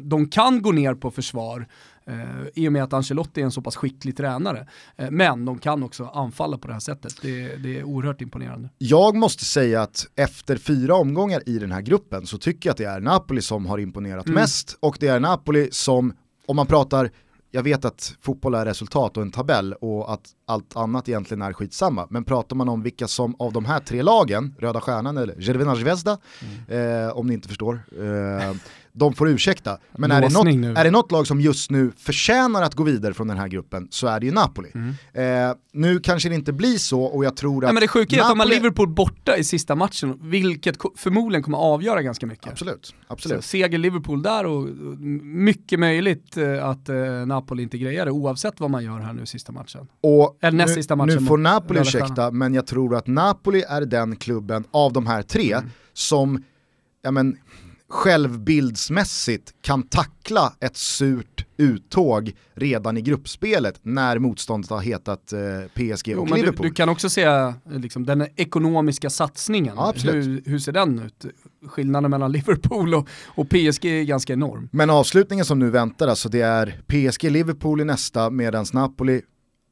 de kan gå ner på försvar, Eh, I och med att Ancelotti är en så pass skicklig tränare. Eh, men de kan också anfalla på det här sättet. Det, det, är oerhört imponerande. Jag måste säga att efter fyra omgångar i den här gruppen så tycker jag att det är Napoli som har imponerat mm. mest och det är Napoli som, om man pratar jag vet att fotboll är resultat och en tabell och att allt annat egentligen är skitsamma. Men pratar man om vilka som av de här tre lagen, Röda Stjärnan eller Jervina Zvezda, mm. eh, om ni inte förstår, eh, de får ursäkta. Men är det, något, är det något lag som just nu förtjänar att gå vidare från den här gruppen så är det ju Napoli. Mm. Eh, nu kanske det inte blir så och jag tror att... Nej, men det sjuka är att om man Liverpool borta i sista matchen, vilket förmodligen kommer avgöra ganska mycket. Absolut. absolut. Så seger Liverpool där och mycket möjligt eh, att eh, Napoli inte grejar det oavsett vad man gör här nu sista matchen. Och Eller näst sista matchen. Nu får Napoli ursäkta, men jag tror att Napoli är den klubben av de här tre mm. som ja, men, självbildsmässigt kan tackla ett surt uttåg redan i gruppspelet när motståndet har hetat eh, PSG och jo, Liverpool. Du, du, kan också se eh, liksom, den ekonomiska satsningen, ja, hur, hur, ser den ut? Skillnaden mellan Liverpool och, och, PSG är ganska enorm. Men avslutningen som nu väntar, alltså det är PSG-Liverpool i nästa medan Napoli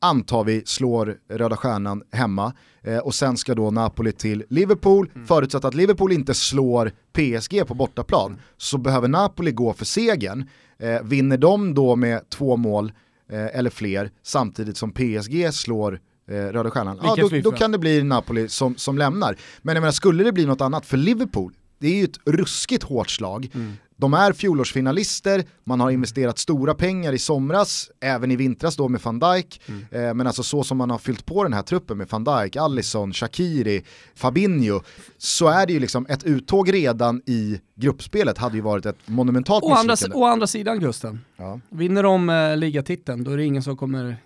antar vi slår Röda Stjärnan hemma eh, och sen ska då Napoli till Liverpool, mm. förutsatt att Liverpool inte slår PSG på bortaplan mm. så behöver Napoli gå för segern. Eh, vinner de då med två mål eh, eller fler samtidigt som PSG slår eh, Röda Stjärnan, ja, då, då, kan det bli Napoli som, som lämnar. Men jag menar, skulle det bli något annat för Liverpool, det är ju ett ruskigt hårt slag. Mm. De är fjolårsfinalister, man har investerat stora pengar i somras, även i vintras då med van Dijk. Mm. Eh, men alltså så som man har fyllt på den här truppen med van Dijk, Allison, Shakiri, Fabinho, så är det ju liksom ett uttåg redan i gruppspelet hade ju varit ett monumentalt å. Andra, å andra sidan Gusten, ja. vinner de eh, ligatiteln då är det ingen som kommer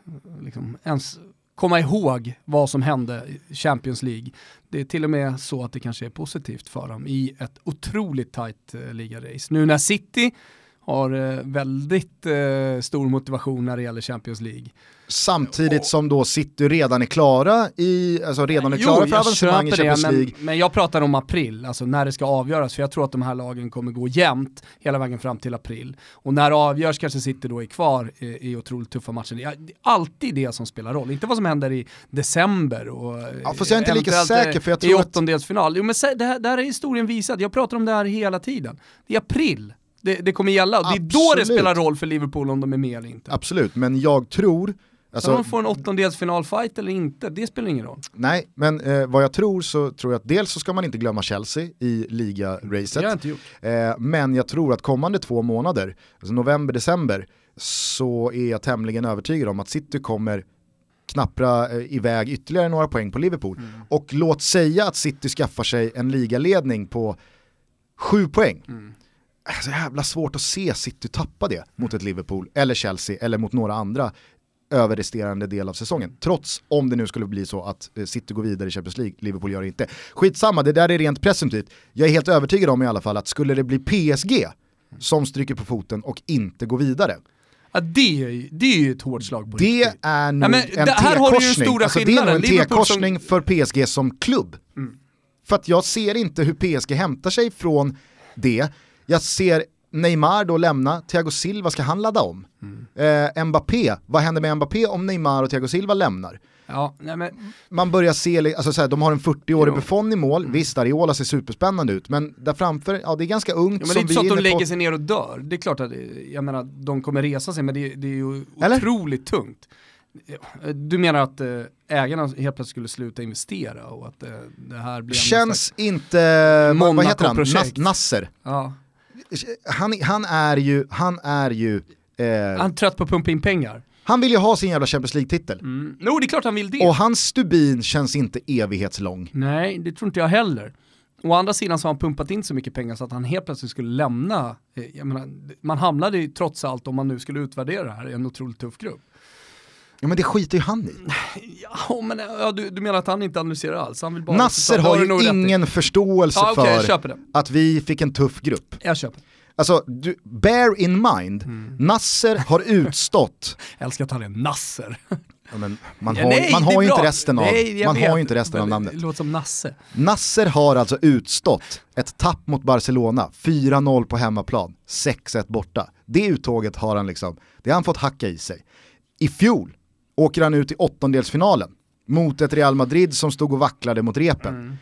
liksom, ens komma ihåg vad som hände i Champions League. Det är till och med så att det kanske är positivt för dem i ett otroligt tajt eh, ligarace. Nu när City har eh, väldigt eh, stor motivation när det gäller Champions League Samtidigt som då City redan är klara, i, alltså redan är klara jo, för avancemang i Champions League. Men, men, jag pratar om april, alltså när det ska avgöras, för jag tror att de här lagen kommer gå jämnt hela vägen fram till april. Och när det avgörs kanske City då är kvar i, i otroligt tuffa matcher. Det är alltid det som spelar roll, inte vad som händer i december och ja, fast jag är inte lika säker för jag tror i åttondelsfinal. Jo men det här, det här är historien visad, jag pratar om det här hela tiden. Det är april, det, det kommer gälla och det är då det spelar roll för Liverpool om de är med eller inte. Absolut, men jag tror Alltså, Sen om de får en åttondelsfinalfight eller inte, det spelar ingen roll. Nej, men eh, vad jag tror så tror jag att dels så ska man inte glömma Chelsea i liga-racet. Eh, men jag tror att kommande två månader, alltså november, december, så är jag tämligen övertygad om att City kommer knappra eh, iväg ytterligare några poäng på Liverpool. Mm. Och låt säga att City skaffar sig en ligaledning på sju poäng. Mm. Så jävla svårt att se City tappa det mot ett Liverpool, eller Chelsea, eller mot några andra över resterande del av säsongen. Trots om det nu skulle bli så att eh, City går vidare i Champions League, Liverpool gör det inte. Skitsamma, det där är rent presumtivt. Jag är helt övertygad om i alla fall att skulle det bli PSG som stryker på foten och inte går vidare, Ja, det, är, det är ju ett hårt slag på Det riktigt. är nog ja, en T-korsning. Alltså, det är nog en T-korsning som... för PSG som klubb. Mm. För att jag ser inte hur PSG hämtar sig från det. Jag ser Neymar då lämna, Thiago Silva, ska han ladda om? Mm. Eh, Mbappé, vad händer med Mbappé om Neymar och Thiago Silva lämnar? Ja, men... Man börjar se, alltså så de har en 40-årig Buffon i mål, mm. visst Ariola ser superspännande ut, men där framför, ja det är ganska ungt. Ja, men det är inte så att de lägger på... sig ner och dör, det är klart att, jag menar, de kommer resa sig, men det, det är ju Eller? otroligt tungt. Du menar att äh, ägarna helt plötsligt skulle sluta investera och att äh, det här blir Känns inte, vad heter han, Nas Nasser? Ja han, han är ju, han är ju... Eh, han är trött på att pumpa in pengar. Han vill ju ha sin jävla Champions League-titel. Mm. No, det är klart han vill det. Och hans stubin känns inte evighetslång. Nej, det tror inte jag heller. Å andra sidan så har han pumpat in så mycket pengar så att han helt plötsligt skulle lämna, eh, jag menar, man hamnade ju trots allt, om man nu skulle utvärdera det här, i en otroligt tuff grupp. Ja men det skiter ju han i. Ja men ja, du, du menar att han inte analyserar alls? Han vill bara Nasser har ju ingen förståelse ja, okay, för att vi fick en tuff grupp. Jag köper. Alltså, du, bear in mind, mm. Nasser har utstått... jag älskar att han är Nasser. Ja, men man har, ja, nej, man har ju inte resten av, nej, man har inte resten av namnet. Låter som Nasse. Nasser har alltså utstått ett tapp mot Barcelona, 4-0 på hemmaplan, 6-1 borta. Det uttåget har han liksom, det har han fått hacka i sig. I fjol åker han ut i åttondelsfinalen mot ett Real Madrid som stod och vacklade mot repen. Mm.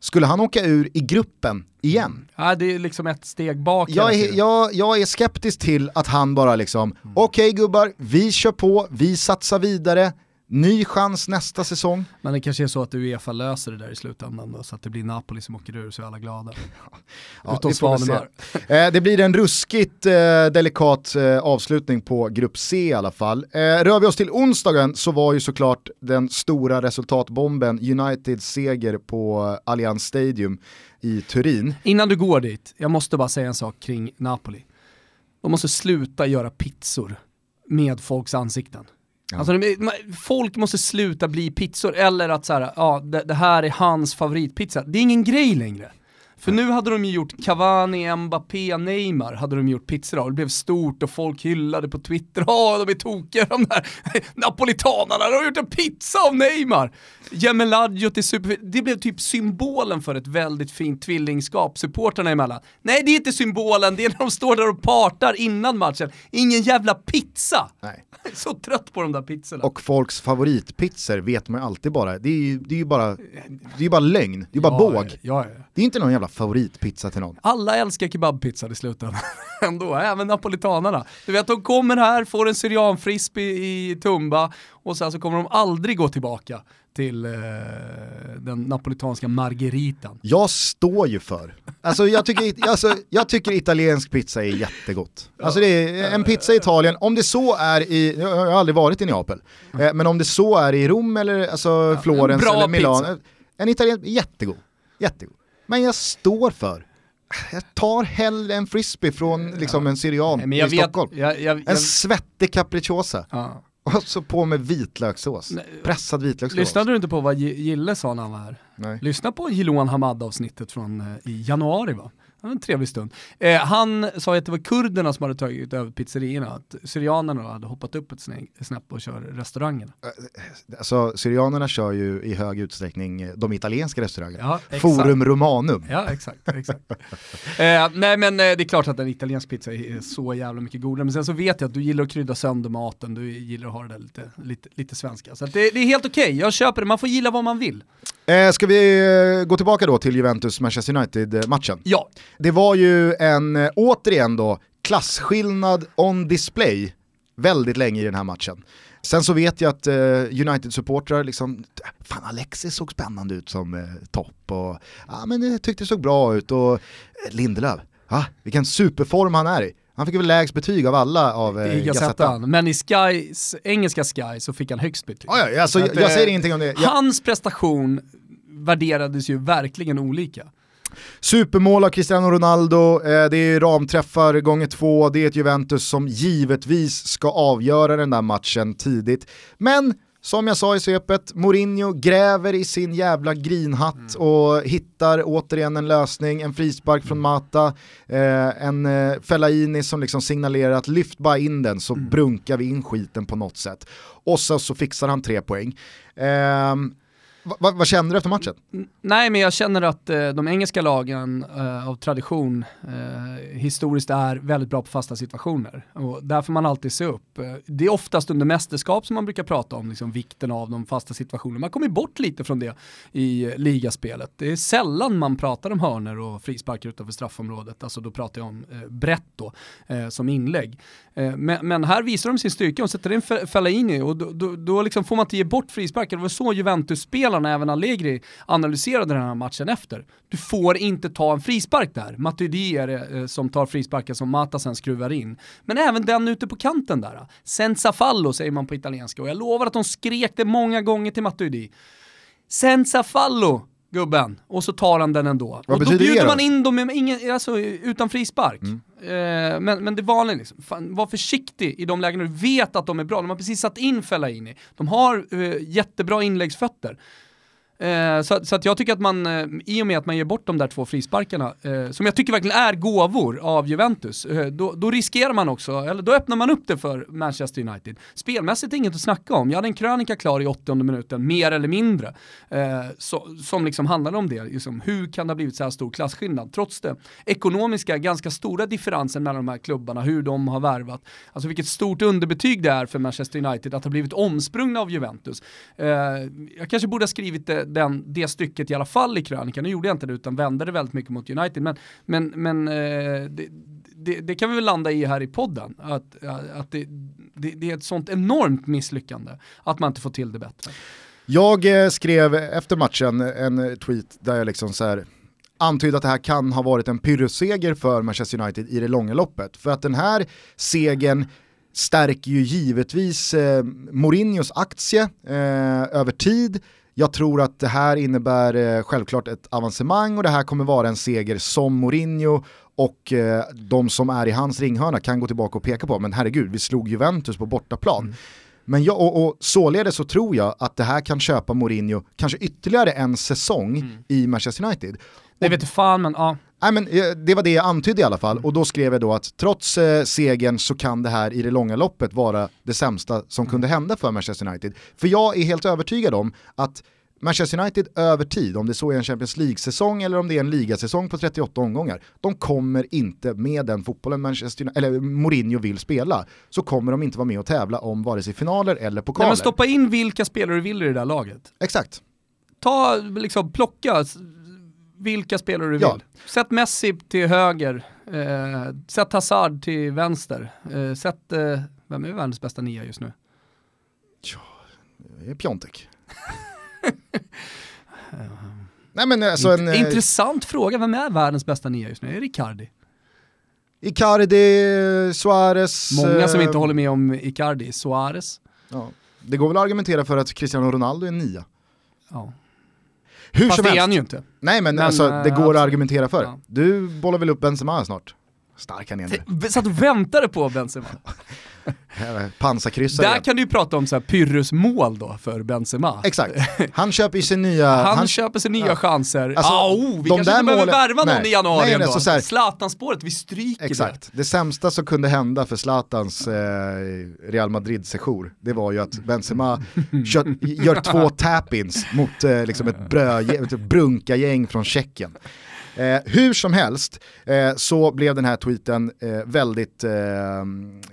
Skulle han åka ur i gruppen igen? Ja, det är liksom ett steg bak. Jag är, jag, jag är skeptisk till att han bara liksom, mm. okej okay, gubbar, vi kör på, vi satsar vidare, Ny chans nästa säsong. Men det kanske är så att Uefa löser det där i slutändan då, så att det blir Napoli som åker ur så är alla glada. ja, Utom Svanemar. eh, det blir en ruskigt eh, delikat eh, avslutning på Grupp C i alla fall. Eh, rör vi oss till onsdagen så var ju såklart den stora resultatbomben Uniteds seger på Allianz Stadium i Turin. Innan du går dit, jag måste bara säga en sak kring Napoli. De måste sluta göra pizzor med folks ansikten. Ja. Alltså, folk måste sluta bli pizzor, eller att så här, ja, det, det, här är hans favoritpizza. Det är ingen grej längre. För nu hade de ju gjort Cavani, Mbappé, Neymar hade de gjort pizzor av. Det blev stort och folk hyllade på Twitter. Ja, de är tokiga de där napolitanarna, de har gjort en pizza av Neymar. Gemeladjo till super... Det blev typ symbolen för ett väldigt fint tvillingskap supporterna emellan. Nej, det är inte symbolen, det är när de står där och partar innan matchen. Ingen jävla pizza! Nej. Jag är så trött på de där pizzorna. Och folks favoritpizzor vet man ju alltid bara, det är ju, det är ju bara, det är bara lögn, det är bara ja, båg. Ja, ja. Det är inte någon jävla favoritpizza till någon. Alla älskar kebabpizza i slutändan. Ändå, även napolitanarna. Du vet, de kommer här, får en syrianfrisp i, i Tumba och sen så kommer de aldrig gå tillbaka till eh, den napolitanska margeritan. Jag står ju för, alltså jag tycker, alltså, jag tycker italiensk pizza är jättegott. Alltså det är en pizza i Italien, om det så är i, jag har aldrig varit i Neapel, eh, men om det så är i Rom eller alltså Florens eller Milano, en italiensk, jättegod, jättegod. Men jag står för jag tar hellre en frisbee från liksom, en syrian i vet, Stockholm. Jag, jag, en svettig capricciosa. Ja. Och så på med vitlökssås. Nej. Pressad vitlökssås. Lyssnade du inte på vad Gille sa när han var här? Nej. Lyssna på Jiloan Hamad avsnittet från eh, i januari va? En trevlig stund. Eh, han sa att det var kurderna som hade tagit över pizzerierna, att syrianerna hade hoppat upp ett snäpp och kör restaurangerna. Eh, alltså syrianerna kör ju i hög utsträckning eh, de italienska restaurangerna. Ja, Forum Romanum. Ja, exakt. exakt. eh, nej men eh, det är klart att en italiensk pizza är så jävla mycket godare, men sen så vet jag att du gillar att krydda sönder maten, du gillar att ha det där lite, lite, lite svenska. Så det, det, är helt okej, okay. jag köper det, man får gilla vad man vill. Eh, ska vi gå tillbaka då till Juventus-Manchester United-matchen? Ja. Det var ju en, eh, återigen då, klasskillnad on display väldigt länge i den här matchen. Sen så vet jag att uh, United-supportrar liksom, fan Alexis såg spännande ut som uh, topp och ja men det tyckte det såg bra ut och uh, Lindelöf, ah, vilken superform han är i. Han fick väl lägst betyg av alla av eh, I Gazzetta. Men i Skys, engelska Sky så fick han högst betyg. Oh ja, alltså, jag, jag säger ingenting om det. Jag... Hans prestation värderades ju verkligen olika. Supermål av Cristiano Ronaldo, eh, det är ramträffar gånger två, det är ett Juventus som givetvis ska avgöra den där matchen tidigt. Men som jag sa i svepet, Mourinho gräver i sin jävla grinhatt mm. och hittar återigen en lösning, en frispark från Mata, eh, en eh, Fellaini som liksom signalerar att lyft bara in den så mm. brunkar vi in skiten på något sätt. Och så, så fixar han tre poäng. Eh, Va, vad känner du efter matchen? Nej, men jag känner att eh, de engelska lagen eh, av tradition eh, historiskt är väldigt bra på fasta situationer. Och där får man alltid se upp. Eh, det är oftast under mästerskap som man brukar prata om liksom, vikten av de fasta situationerna. Man kommer bort lite från det i eh, ligaspelet. Det är sällan man pratar om hörner och frisparkar utanför straffområdet. Alltså då pratar jag om eh, brett då, eh, som inlägg. Eh, men, men, här visar de sin styrka och sätter in Fellaini och då, då, då liksom får man inte ge bort frisparkar. Det var så Juventus spelade spelarna, även Allegri, analyserade den här matchen efter. Du får inte ta en frispark där. Matuidi är det eh, som tar frisparken som Mata sen skruvar in. Men även den ute på kanten där. Senza fallo säger man på italienska och jag lovar att de skrek det många gånger till Matuidi. Senza fallo! gubben, och så tar han den ändå. Vad och då bjuder man in dem med ingen, alltså, utan frispark. Mm. Eh, men, men det vanliga liksom, fan, var försiktig i de lägena du vet att de är bra. De har precis satt in Fellaini. De har eh, jättebra inläggsfötter. Eh, så, så att jag tycker att man, eh, i och med att man ger bort de där två frisparkarna, eh, som jag tycker verkligen är gåvor av Juventus, eh, då, då, riskerar man också, eller då öppnar man upp det för Manchester United. Spelmässigt är inget att snacka om. Jag hade en krönika klar i 80 minuten, mer eller mindre, eh, så, som liksom handlade om det. Liksom, hur kan det ha blivit så här stor klasskillnad? Trots det ekonomiska, ganska stora differensen mellan de här klubbarna, hur de har värvat. Alltså vilket stort underbetyg det är för Manchester United att ha blivit omsprungna av Juventus. Eh, jag kanske borde ha skrivit det den, det stycket i alla fall i krönikan. Nu gjorde jag inte det utan vände det väldigt mycket mot United. Men, men, men eh, det, det, det, kan vi väl landa i här i podden. Att, att det, det, det, är ett sånt enormt misslyckande att man inte får till det bättre. Jag eh, skrev efter matchen en eh, tweet där jag liksom så här antydde att det här kan ha varit en pyrrusseger för Manchester United i det långa loppet. För att den här segern stärker ju givetvis eh, Mourinhos aktie eh, över tid. Jag tror att det här innebär eh, självklart ett avancemang och det här kommer vara en seger som Mourinho och eh, de som är i hans ringhörna kan gå tillbaka och peka på, men herregud, vi slog Juventus på bortaplan. Mm. Men jag, och, och således så tror jag att det här kan köpa Mourinho kanske ytterligare en säsong mm. i Manchester United. Det vet fan men ja. Nej, men, eh, det var det jag antydde i alla fall och då skrev jag då att trots eh, segern så kan det här i det långa loppet vara det sämsta som mm. kunde hända för Manchester United. För jag är helt övertygad om att Manchester United över tid, om det så är en Champions League-säsong eller om det är en ligasäsong på 38 omgångar, de kommer inte med den fotbollen Manchester eller Mourinho vill spela, så kommer de inte vara med och tävla om vare sig finaler eller pokaler. Nej, men stoppa in vilka spelare du vill i det där laget. Exakt. Ta, liksom plocka vilka spelare du vill. Sätt Messi till höger, eh, sätt Hazard till vänster, eh, sätt, eh, vem är världens bästa nia just nu? Ja, det är Piontek. Nej, men alltså en, eh, Intressant fråga, vem är världens bästa nia just nu? Är det Icardi? Icardi, Suarez. Många som inte eh, håller med om Icardi, Suarez. Ja. Det går väl att argumentera för att Cristiano Ronaldo är nia. Ja. Hur Fast som helst. det är han ju inte. Nej men, men alltså, det går att argumentera för. Ja. Du bollar väl upp Benzema snart? Stark han är. Satt och väntade på Benzema. Pansarkryssare. Där kan du ju prata om så här Pyrrhus-mål då för Benzema. Exakt. Han köper sin nya... Han, han köper sig nya ja. chanser. Alltså, ah, oh, vi kanske inte behöver värva någon i januari nej, nej, ändå. Här... Zlatan-spåret, vi stryker Exakt. Det. det sämsta som kunde hända för Zlatans eh, Real Madrid-sejour, det var ju att Benzema kör, gör två tap-ins mot eh, liksom ett, bröd, ett brunka-gäng från Tjeckien. Eh, hur som helst eh, så blev den här tweeten eh, väldigt eh,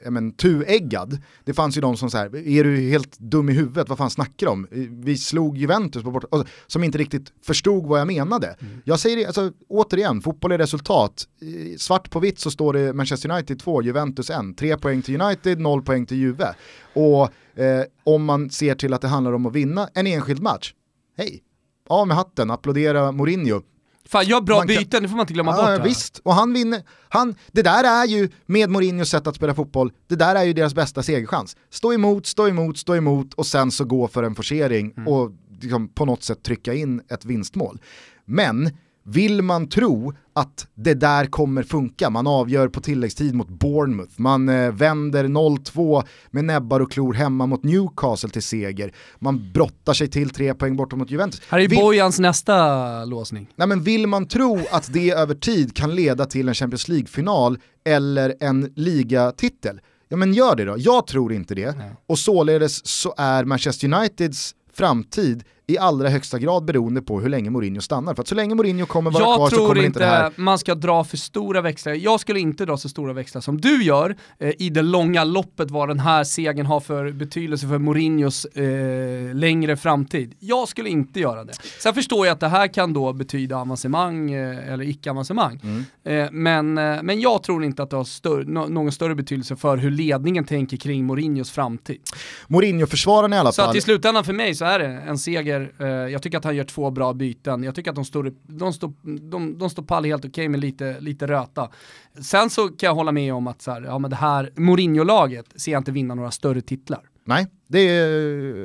men, tueggad. Det fanns ju de som så här, är du helt dum i huvudet, vad fan snackar du om? Vi slog Juventus på bort alltså, som inte riktigt förstod vad jag menade. Mm. Jag säger det, alltså, återigen, fotboll är resultat. Svart på vitt så står det Manchester United 2, Juventus 1. 3 poäng till United, 0 poäng till Juve. Och eh, om man ser till att det handlar om att vinna en enskild match, hej, av med hatten, applådera Mourinho. Fan, gör bra byten, kan... det får man inte glömma ja, bort. Visst, och han vinner. Han, det där är ju, med Mourinhos sätt att spela fotboll, det där är ju deras bästa segerchans. Stå emot, stå emot, stå emot och sen så gå för en forcering mm. och liksom på något sätt trycka in ett vinstmål. Men vill man tro att det där kommer funka, man avgör på tilläggstid mot Bournemouth, man eh, vänder 0-2 med näbbar och klor hemma mot Newcastle till seger, man brottar sig till tre poäng bortom mot Juventus. Här är vill... Bojans nästa låsning. Nej men vill man tro att det över tid kan leda till en Champions League-final eller en ligatitel, ja men gör det då. Jag tror inte det. Nej. Och således så är Manchester Uniteds framtid i allra högsta grad beroende på hur länge Mourinho stannar. För att så länge Mourinho kommer vara jag kvar så kommer inte det här... Jag tror inte man ska dra för stora växlar. Jag skulle inte dra så stora växlar som du gör eh, i det långa loppet vad den här segern har för betydelse för Mourinhos eh, längre framtid. Jag skulle inte göra det. Sen förstår jag att det här kan då betyda avancemang eh, eller icke-avancemang. Mm. Eh, men, eh, men jag tror inte att det har större, no någon större betydelse för hur ledningen tänker kring Mourinhos framtid. Mourinho-försvararna i alla fall. Så att i slutändan för mig så är det en seger Eh, jag tycker att han gör två bra byten. Jag tycker att de står, de står, de, de står pall helt okej okay med lite, lite röta. Sen så kan jag hålla med om att så här, ja, men det här Mourinho-laget ser jag inte vinna några större titlar. Nej, det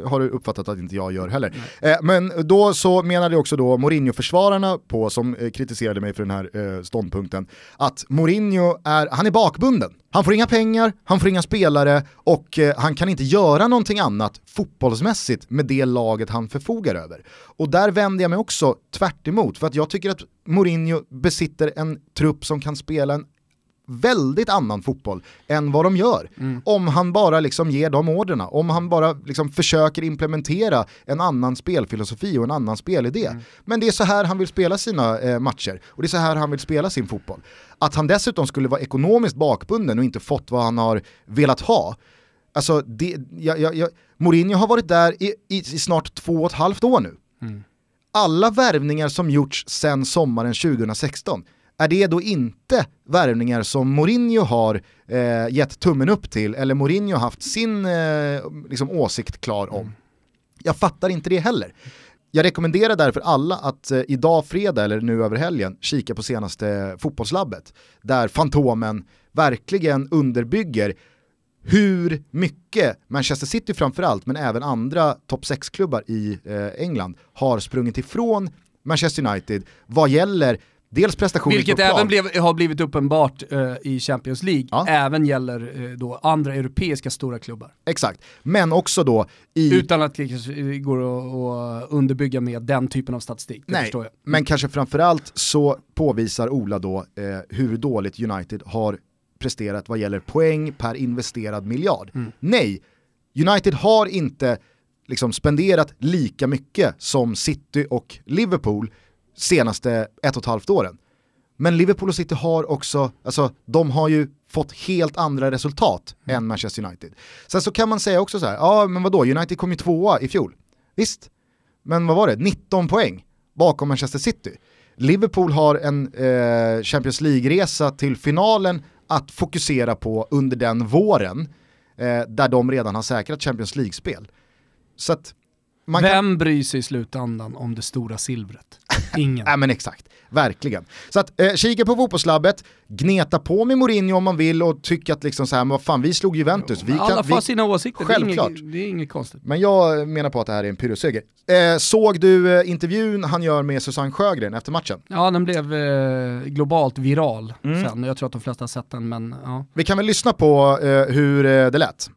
har du uppfattat att inte jag gör heller. Eh, men då så menade också då Mourinho-försvararna på, som eh, kritiserade mig för den här eh, ståndpunkten, att Mourinho är, han är bakbunden. Han får inga pengar, han får inga spelare och eh, han kan inte göra någonting annat fotbollsmässigt med det laget han förfogar över. Och där vänder jag mig också tvärt emot, för att jag tycker att Mourinho besitter en trupp som kan spela en väldigt annan fotboll än vad de gör. Mm. Om han bara liksom ger de orderna, om han bara liksom försöker implementera en annan spelfilosofi och en annan spelidé. Mm. Men det är så här han vill spela sina eh, matcher och det är så här han vill spela sin fotboll. Att han dessutom skulle vara ekonomiskt bakbunden och inte fått vad han har velat ha, alltså det, jag, jag, jag, Mourinho har varit där i, i, i, snart två och ett halvt år nu. Mm. Alla värvningar som gjorts sedan sommaren 2016, är det då inte värvningar som Mourinho har eh, gett tummen upp till eller Mourinho haft sin eh, liksom åsikt klar om? Jag fattar inte det heller. Jag rekommenderar därför alla att eh, idag fredag eller nu över helgen kika på senaste fotbollslabbet där Fantomen verkligen underbygger hur mycket Manchester City framförallt, men även andra topp 6-klubbar i eh, England har sprungit ifrån Manchester United vad gäller Dels prestation Vilket även blev, har blivit uppenbart uh, i Champions League, ja. även gäller uh, då andra europeiska stora klubbar. Exakt, men också då i... Utan att det går att underbygga med den typen av statistik, det Nej, men kanske framförallt så påvisar Ola då uh, hur dåligt United har presterat vad gäller poäng per investerad miljard. Mm. Nej, United har inte liksom spenderat lika mycket som City och Liverpool senaste ett och ett halvt åren. Men Liverpool och City har också, alltså de har ju fått helt andra resultat mm. än Manchester United. Sen så kan man säga också så här, ja men vadå, United kom ju tvåa i fjol. Visst, men vad var det, 19 poäng bakom Manchester City. Liverpool har en eh, Champions League-resa till finalen att fokusera på under den våren, eh, där de redan har säkrat Champions League-spel. Så Vem kan... bryr sig i slutändan om det stora silvret? Ingen. Nej men exakt, verkligen. Så att eh, kika på fotbollslabbet, gneta på med Mourinho om man vill och tycka att liksom så här, men vad fan vi slog Juventus. Vi Alla får vi... sina åsikter, Självklart. Det är, inget, det är inget konstigt. Men jag menar på att det här är en pyrrusseger. Eh, såg du eh, intervjun han gör med Susanne Sjögren efter matchen? Ja, den blev eh, globalt viral mm. sen. Jag tror att de flesta har sett den, men ja. Vi kan väl lyssna på eh, hur eh, det lät.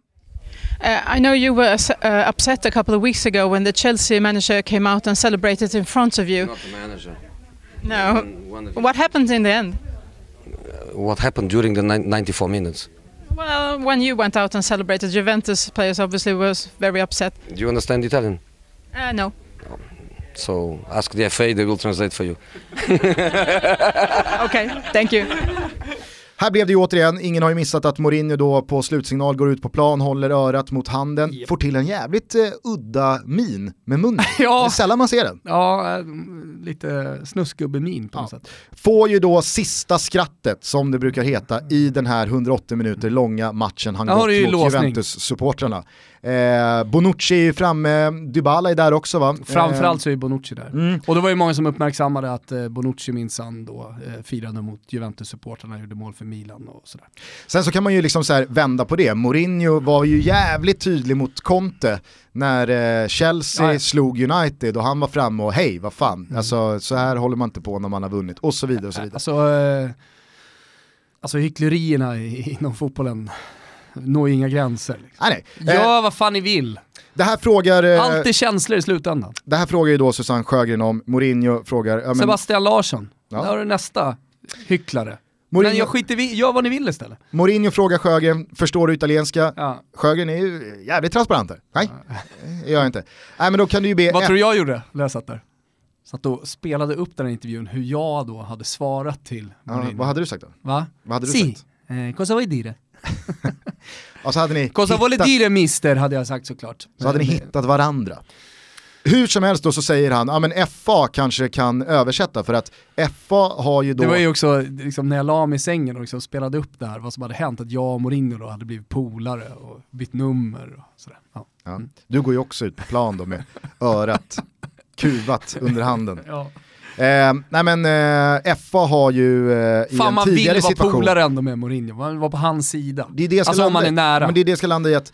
Uh, I know you were uh, upset a couple of weeks ago when the Chelsea manager came out and celebrated in front of you. Not the manager. No. What happened in the end? Uh, what happened during the 94 minutes? Well, when you went out and celebrated, Juventus players obviously was very upset. Do you understand Italian? Uh, no. So ask the FA, they will translate for you. okay, thank you. Här blev det ju återigen, ingen har ju missat att Mourinho då på slutsignal går ut på plan, håller örat mot handen, yep. får till en jävligt eh, udda min med munnen. ja. Det är sällan man ser den. Ja, äh, lite snuskgubbe-min på något sätt. Får ju då sista skrattet, som det brukar heta, i den här 180 minuter långa matchen han gått mot Juventus-supportrarna. Eh, Bonucci är framme, Dybala är där också va? Framförallt så är Bonucci där. Mm. Och det var ju många som uppmärksammade att eh, Bonucci minsann då eh, firade mot Juventus-supportrarna, gjorde mål för Milan och sådär. Sen så kan man ju liksom så vända på det, Mourinho var ju jävligt tydlig mot Conte när eh, Chelsea ja. slog United och han var framme och hej vad fan, mm. alltså så här håller man inte på när man har vunnit och så vidare och så vidare. Alltså, eh, alltså hycklerierna inom fotbollen når inga gränser. Liksom. Nej, nej. Gör eh, vad fan ni vill. Det här frågar... Eh, Allt är känslor i slutändan. Det här frågar ju då Susanne Sjögren om, Mourinho frågar... Ja, men... Sebastian Larsson, ja. där har du nästa hycklare. Mourinho... Men jag skiter i, gör vad ni vill istället. Mourinho frågar Sjögren, förstår du italienska? Ja. Sjögren är ju jävligt transparent här. Nej, det gör jag inte. Nej men då kan du ju be... Vad tror du jag gjorde när jag satt där? Satt och spelade upp den här intervjun, hur jag då hade svarat till Mourinho. Ja, vad hade du sagt då? Va? Vad hade du si. sagt? Eh, cosa vuoi dire? och så hade ni Cosa hittat... vuole dire mister hade jag sagt såklart. Så hade ni hittat varandra. Hur som helst då så säger han, ja men FA kanske kan översätta för att FA har ju då... Det var ju också, liksom, när jag la mig i sängen och liksom spelade upp det här, vad som hade hänt, att jag och Mourinho då hade blivit polare och bytt nummer och sådär. Ja. Ja. Du går ju också ut på plan då med örat kuvat under handen. Ja. Eh, nej men eh, FA har ju eh, i Fan, en tidigare situation... Fan man vill vara polare ändå med Mourinho, man vill vara på hans sida. Det är det alltså landa, om man är nära. Men det är det ska landa i att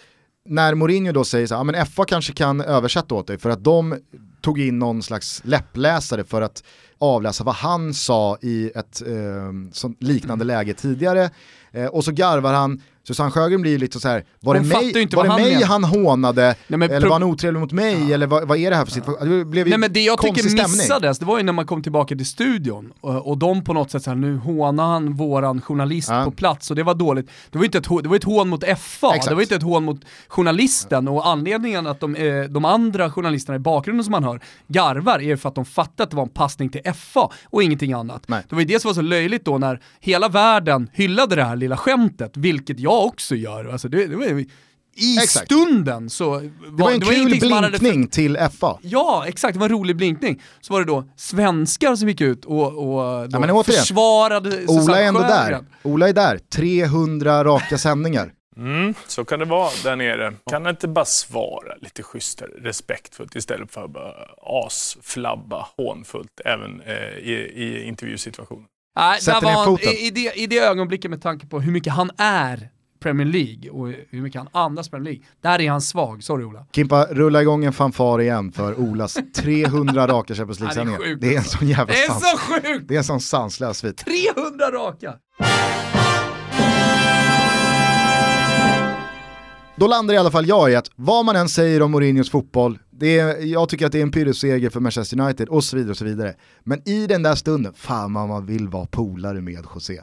när Mourinho då säger så här, men FA kanske kan översätta åt dig för att de tog in någon slags läppläsare för att avläsa vad han sa i ett eh, liknande läge tidigare. Eh, och så garvar han Susanne Sjögren blir ju lite så här, var det mig, var det han, mig han hånade, Nej, eller var han otrevlig mot mig, ja. eller vad, vad, är det här för situation? Det blev Nej men det jag tycker missades, det var ju när man kom tillbaka till studion och, och de på något sätt såhär, nu hånar han våran journalist ja. på plats och det var dåligt. Det var, inte ett, det var ett hån mot FA, Exakt. det var inte ett hån mot journalisten och anledningen att de, eh, de andra journalisterna i bakgrunden som man hör garvar är för att de fattade att det var en passning till FA och ingenting annat. Nej. Det var ju det som var så löjligt då när hela världen hyllade det här lilla skämtet, vilket jag jag också gör. Alltså det, det var, i exakt. stunden så var det var en det var kul blinkning hade... till FA. Ja, exakt, det var en rolig blinkning. Så var det då svenskar som gick ut och, och då ja, försvarade Ola är ändå där. Ola är där, 300 raka sändningar. Mm, så kan det vara där nere. Kan inte bara svara lite schysstare, respektfullt istället för att bara asflabba hånfullt även eh, i, i intervjusituationen? Nej, där var, i, i, det, I det ögonblicket med tanke på hur mycket han är Premier League och hur mycket han andas Premier League. Där är han svag, sorry Ola. Kimpa, rulla igång en fanfar igen för Olas 300 raka Champions League-sändningar. Det, det, är en alltså. sån jävla Det är sans. så sjukt! Det är en sån sanslös svit. 300 raka! Då landar i alla fall jag i att vad man än säger om Mourinhos fotboll, det är, jag tycker att det är en pyrrusseger för Manchester United och så vidare och så vidare. Men i den där stunden, fan vad man vill vara polare med José.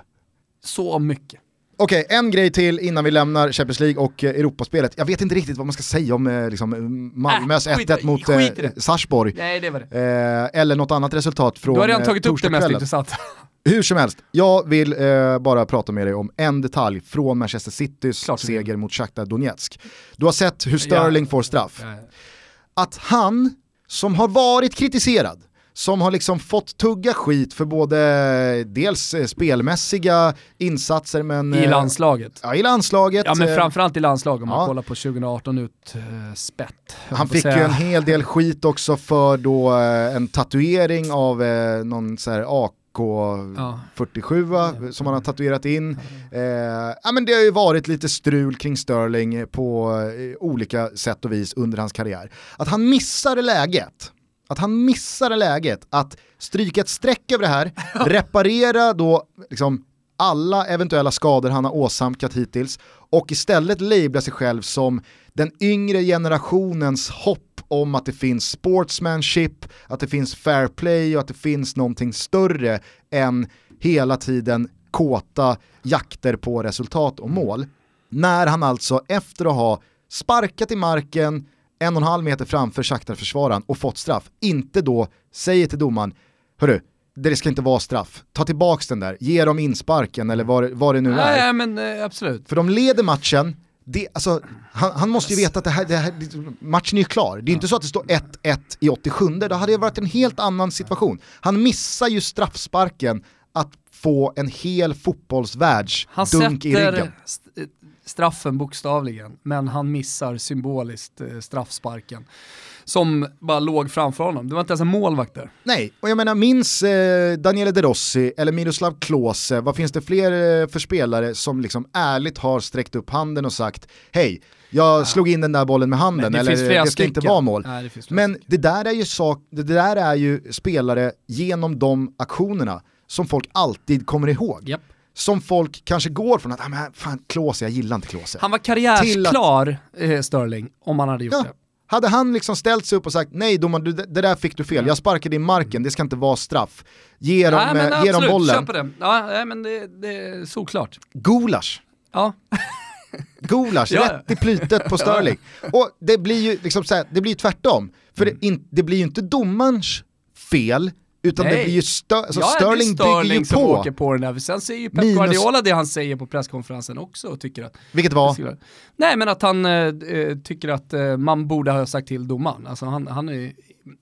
Så mycket. Okej, okay, en grej till innan vi lämnar Champions League och eh, Europaspelet. Jag vet inte riktigt vad man ska säga om eh, liksom, Malmös äh, 1-1 mot eh, Sarpsborg. Nej, det var det. Eh, eller något annat resultat från Du har redan tagit upp det mest intressanta. Hur som helst, jag vill eh, bara prata med dig om en detalj från Manchester Citys Klart, seger mot Shakhtar Donetsk. Du har sett hur Sterling ja. får straff. Ja. Att han, som har varit kritiserad, som har liksom fått tugga skit för både dels eh, spelmässiga insatser men... I eh, landslaget. Ja, i landslaget. Ja, men eh, framförallt i landslaget om man kollar på 2018 ut uh, spett. Han fick säga. ju en hel del skit också för då en tatuering av någon så här AK K47 ja. som han har tatuerat in. Eh, ja, men det har ju varit lite strul kring Sterling på eh, olika sätt och vis under hans karriär. Att han missar läget att han missade läget att stryka ett streck över det här, reparera då liksom alla eventuella skador han har åsamkat hittills och istället labla sig själv som den yngre generationens hopp om att det finns sportsmanship, att det finns fair play och att det finns någonting större än hela tiden kåta jakter på resultat och mål. När han alltså efter att ha sparkat i marken, en och en halv meter framför Shakhtar-försvararen och fått straff, inte då säger till domaren, hörru, det ska inte vara straff. Ta tillbaks den där, ge dem insparken eller vad, vad det nu Nej, är. men eh, absolut. För de leder matchen, det, alltså, han, han måste ju veta att det här, det här, matchen är ju klar. Det är inte så att det står 1-1 i 87, då hade det varit en helt annan situation. Han missar ju straffsparken att få en hel fotbollsvärlds dunk i ryggen. Straffen bokstavligen, men han missar symboliskt eh, straffsparken som bara låg framför honom. Det var inte ens en målvakt där. Nej, och jag menar minns eh, Daniele De Rossi eller Miroslav Klose, vad finns det fler eh, för spelare som liksom ärligt har sträckt upp handen och sagt hej, jag ja. slog in den där bollen med handen, det eller det ska stycken. inte vara mål. Nej, det Men det där, är ju sak, det där är ju spelare genom de aktionerna som folk alltid kommer ihåg. Yep som folk kanske går från att, ah, men fan Klose, jag gillar inte Klose. Han var karriärsklar, att, eh, Sterling, om han hade gjort ja, det. Hade han liksom ställt sig upp och sagt nej domaren, det, där fick du fel, jag sparkade i marken, det ska inte vara straff. Ge dem, nej, men, ge dem bollen. Köper det. Ja, men det, det är såklart. Gulasch. Ja. Gulasch, ja. rätt i plytet på Sterling. Och det blir ju liksom så här, det blir tvärtom. För mm. det, in, det blir ju inte domarens fel, utan Nej. det blir ju stö alltså ja, Sterling, det Sterling bygger ju som på. åker på den där. Sen säger ju Pep Minus... Guardiola det han säger på presskonferensen också och tycker att... Vilket var? Nej men att han äh, tycker att äh, man borde ha sagt till domaren. Alltså han, han är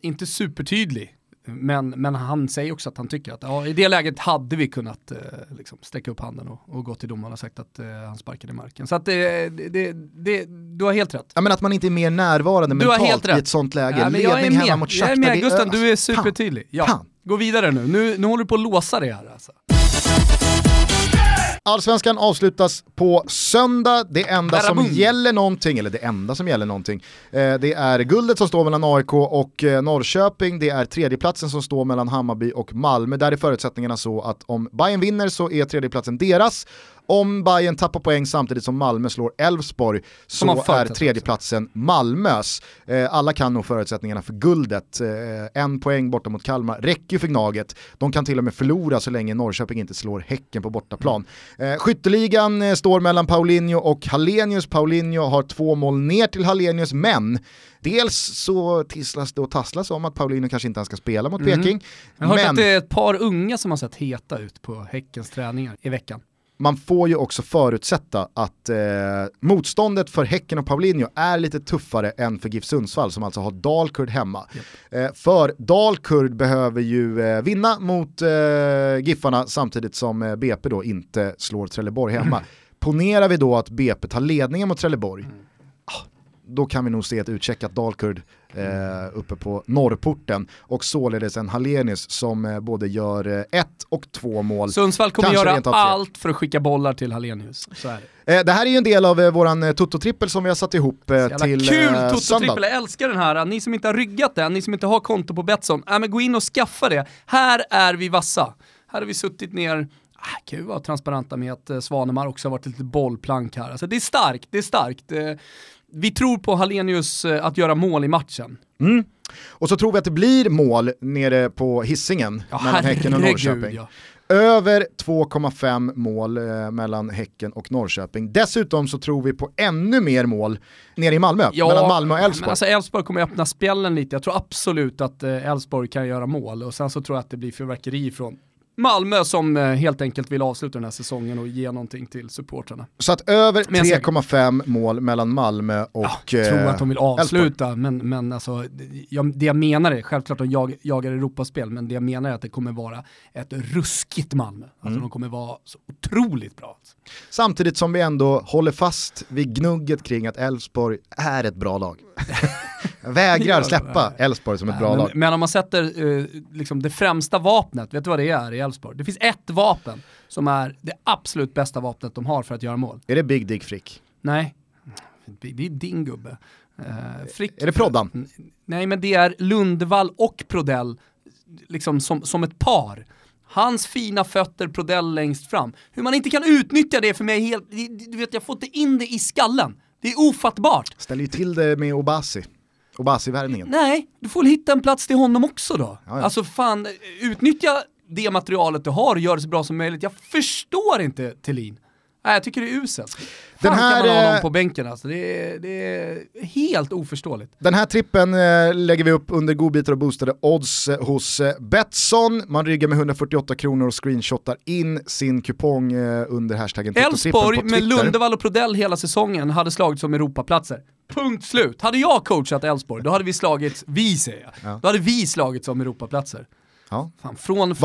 inte supertydlig. Men, men han säger också att han tycker att ja, i det läget hade vi kunnat eh, liksom, sträcka upp handen och, och gå till domaren och sagt att eh, han sparkade i marken. Så att det, det, det, du har helt rätt. Ja men att man inte är mer närvarande mentalt i ett sånt läge. Ja, är med, mot jag är med Gusten, du är supertydlig. Ja. Gå vidare nu. nu, nu håller du på att låsa det här alltså. Allsvenskan avslutas på söndag. Det enda som gäller någonting, eller det enda som gäller någonting, eh, det är guldet som står mellan AIK och eh, Norrköping. Det är tredjeplatsen som står mellan Hammarby och Malmö. Där är förutsättningarna så att om Bayern vinner så är tredjeplatsen deras om Bayern tappar poäng samtidigt som Malmö slår Elfsborg så är tredjeplatsen Malmös. Eh, alla kan nog förutsättningarna för guldet. Eh, en poäng borta mot Kalmar räcker för Gnaget. De kan till och med förlora så länge Norrköping inte slår Häcken på bortaplan. Eh, skytteligan står mellan Paulinho och Hallenius. Paulinho har två mål ner till Hallenius, men Dels så tisslas det och tasslas om att Paulinho kanske inte ens ska spela mot mm. Peking. Jag har hört men... att det är ett par unga som har sett heta ut på Häckens träningar i veckan man får ju också förutsätta att eh, motståndet för Häcken och Paulinho är lite tuffare än för GIF Sundsvall som alltså har Dalkurd hemma. Yep. Eh, för Dalkurd behöver ju eh, vinna mot eh, Giffarna samtidigt som eh, BP då inte slår Trelleborg hemma. Mm. Ponerar vi då att BP tar ledningen mot Trelleborg, mm. Då kan vi nog se ett utcheckat Dalkurd eh, uppe på norrporten och således en Hallenius som eh, både gör eh, ett och två mål. Sundsvall kommer göra allt för att skicka bollar till Hallenius. Det. Eh, det här är ju en del av eh, våran eh, Toto-trippel som vi har satt ihop eh, till kul Toto-trippel, jag älskar den här. Ni som inte har ryggat den, ni som inte har konto på Betsson, äh, men gå in och skaffa det. Här är vi vassa. Här har vi suttit ner Ah, ju vara transparenta med att eh, Svanemar också har varit lite bollplank här. Alltså, det är starkt, det är starkt. Eh, vi tror på Hallenius eh, att göra mål i matchen. Mm. Och så tror vi att det blir mål nere på hissingen ja, mellan Häcken och Norrköping. Ja. Över 2,5 mål eh, mellan Häcken och Norrköping. Dessutom så tror vi på ännu mer mål nere i Malmö, ja, mellan Malmö och Elfsborg. Alltså Elfsborg kommer öppna spjällen lite. Jag tror absolut att eh, Elfsborg kan göra mål och sen så tror jag att det blir fyrverkeri från Malmö som eh, helt enkelt vill avsluta den här säsongen och ge någonting till supportrarna. Så att över 3,5 mål mellan Malmö och ja, Jag tror att de vill avsluta, men, men alltså, jag, det jag menar är, självklart de jag, jagar Europaspel, men det jag menar är att det kommer vara ett ruskigt Malmö. Alltså mm. de kommer vara så otroligt bra. Samtidigt som vi ändå håller fast vid gnugget kring att Elfsborg är ett bra lag. vägrar släppa Elfsborg som ett bra men, lag. Men om man sätter uh, liksom det främsta vapnet, vet du vad det är i Elfsborg? Det finns ett vapen som är det absolut bästa vapnet de har för att göra mål. Är det Big Dick Frick? Nej, det är din gubbe. Uh, Frick, är det Proddan? Nej men det är Lundvall och Prodell liksom som, som ett par. Hans fina fötter, Prodell längst fram. Hur man inte kan utnyttja det för mig helt, du vet jag får inte in det i skallen. Det är ofattbart. Ställer ju till det med Obasi. Obasi-värvningen. Nej, du får hitta en plats till honom också då. Jaja. Alltså fan, utnyttja det materialet du har och gör det så bra som möjligt. Jag förstår inte Thelin. Nej, jag tycker det är uselt. Den här, kan man ha någon på bänken alltså? Det är, det är helt oförståeligt. Den här trippen eh, lägger vi upp under godbitar och boostade odds eh, hos eh, Betsson. Man ryggar med 148 kronor och screenshotar in sin kupong eh, under hashtaggen Elfsborg med Lundevall och Prodell hela säsongen hade slagit som Europaplatser. Punkt slut. Hade jag coachat Elfsborg, då hade vi slagit, vi säger jag, ja. då hade vi slagit som Europaplatser. Ja. Fan, från fick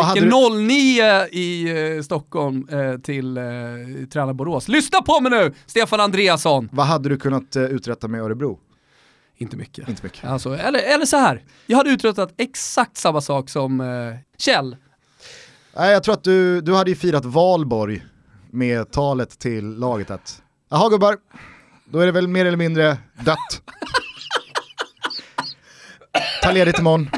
09 i eh, Stockholm eh, till eh, Träna Borås. Lyssna på mig nu, Stefan Andreasson! Vad hade du kunnat eh, uträtta med Örebro? Inte mycket. Inte mycket. Alltså, eller, eller så här. jag hade uträttat exakt samma sak som eh, Kjell. Nej, jag tror att du, du hade ju firat valborg med talet till laget att Jaha gubbar, då är det väl mer eller mindre dött. Ta ledigt imorgon.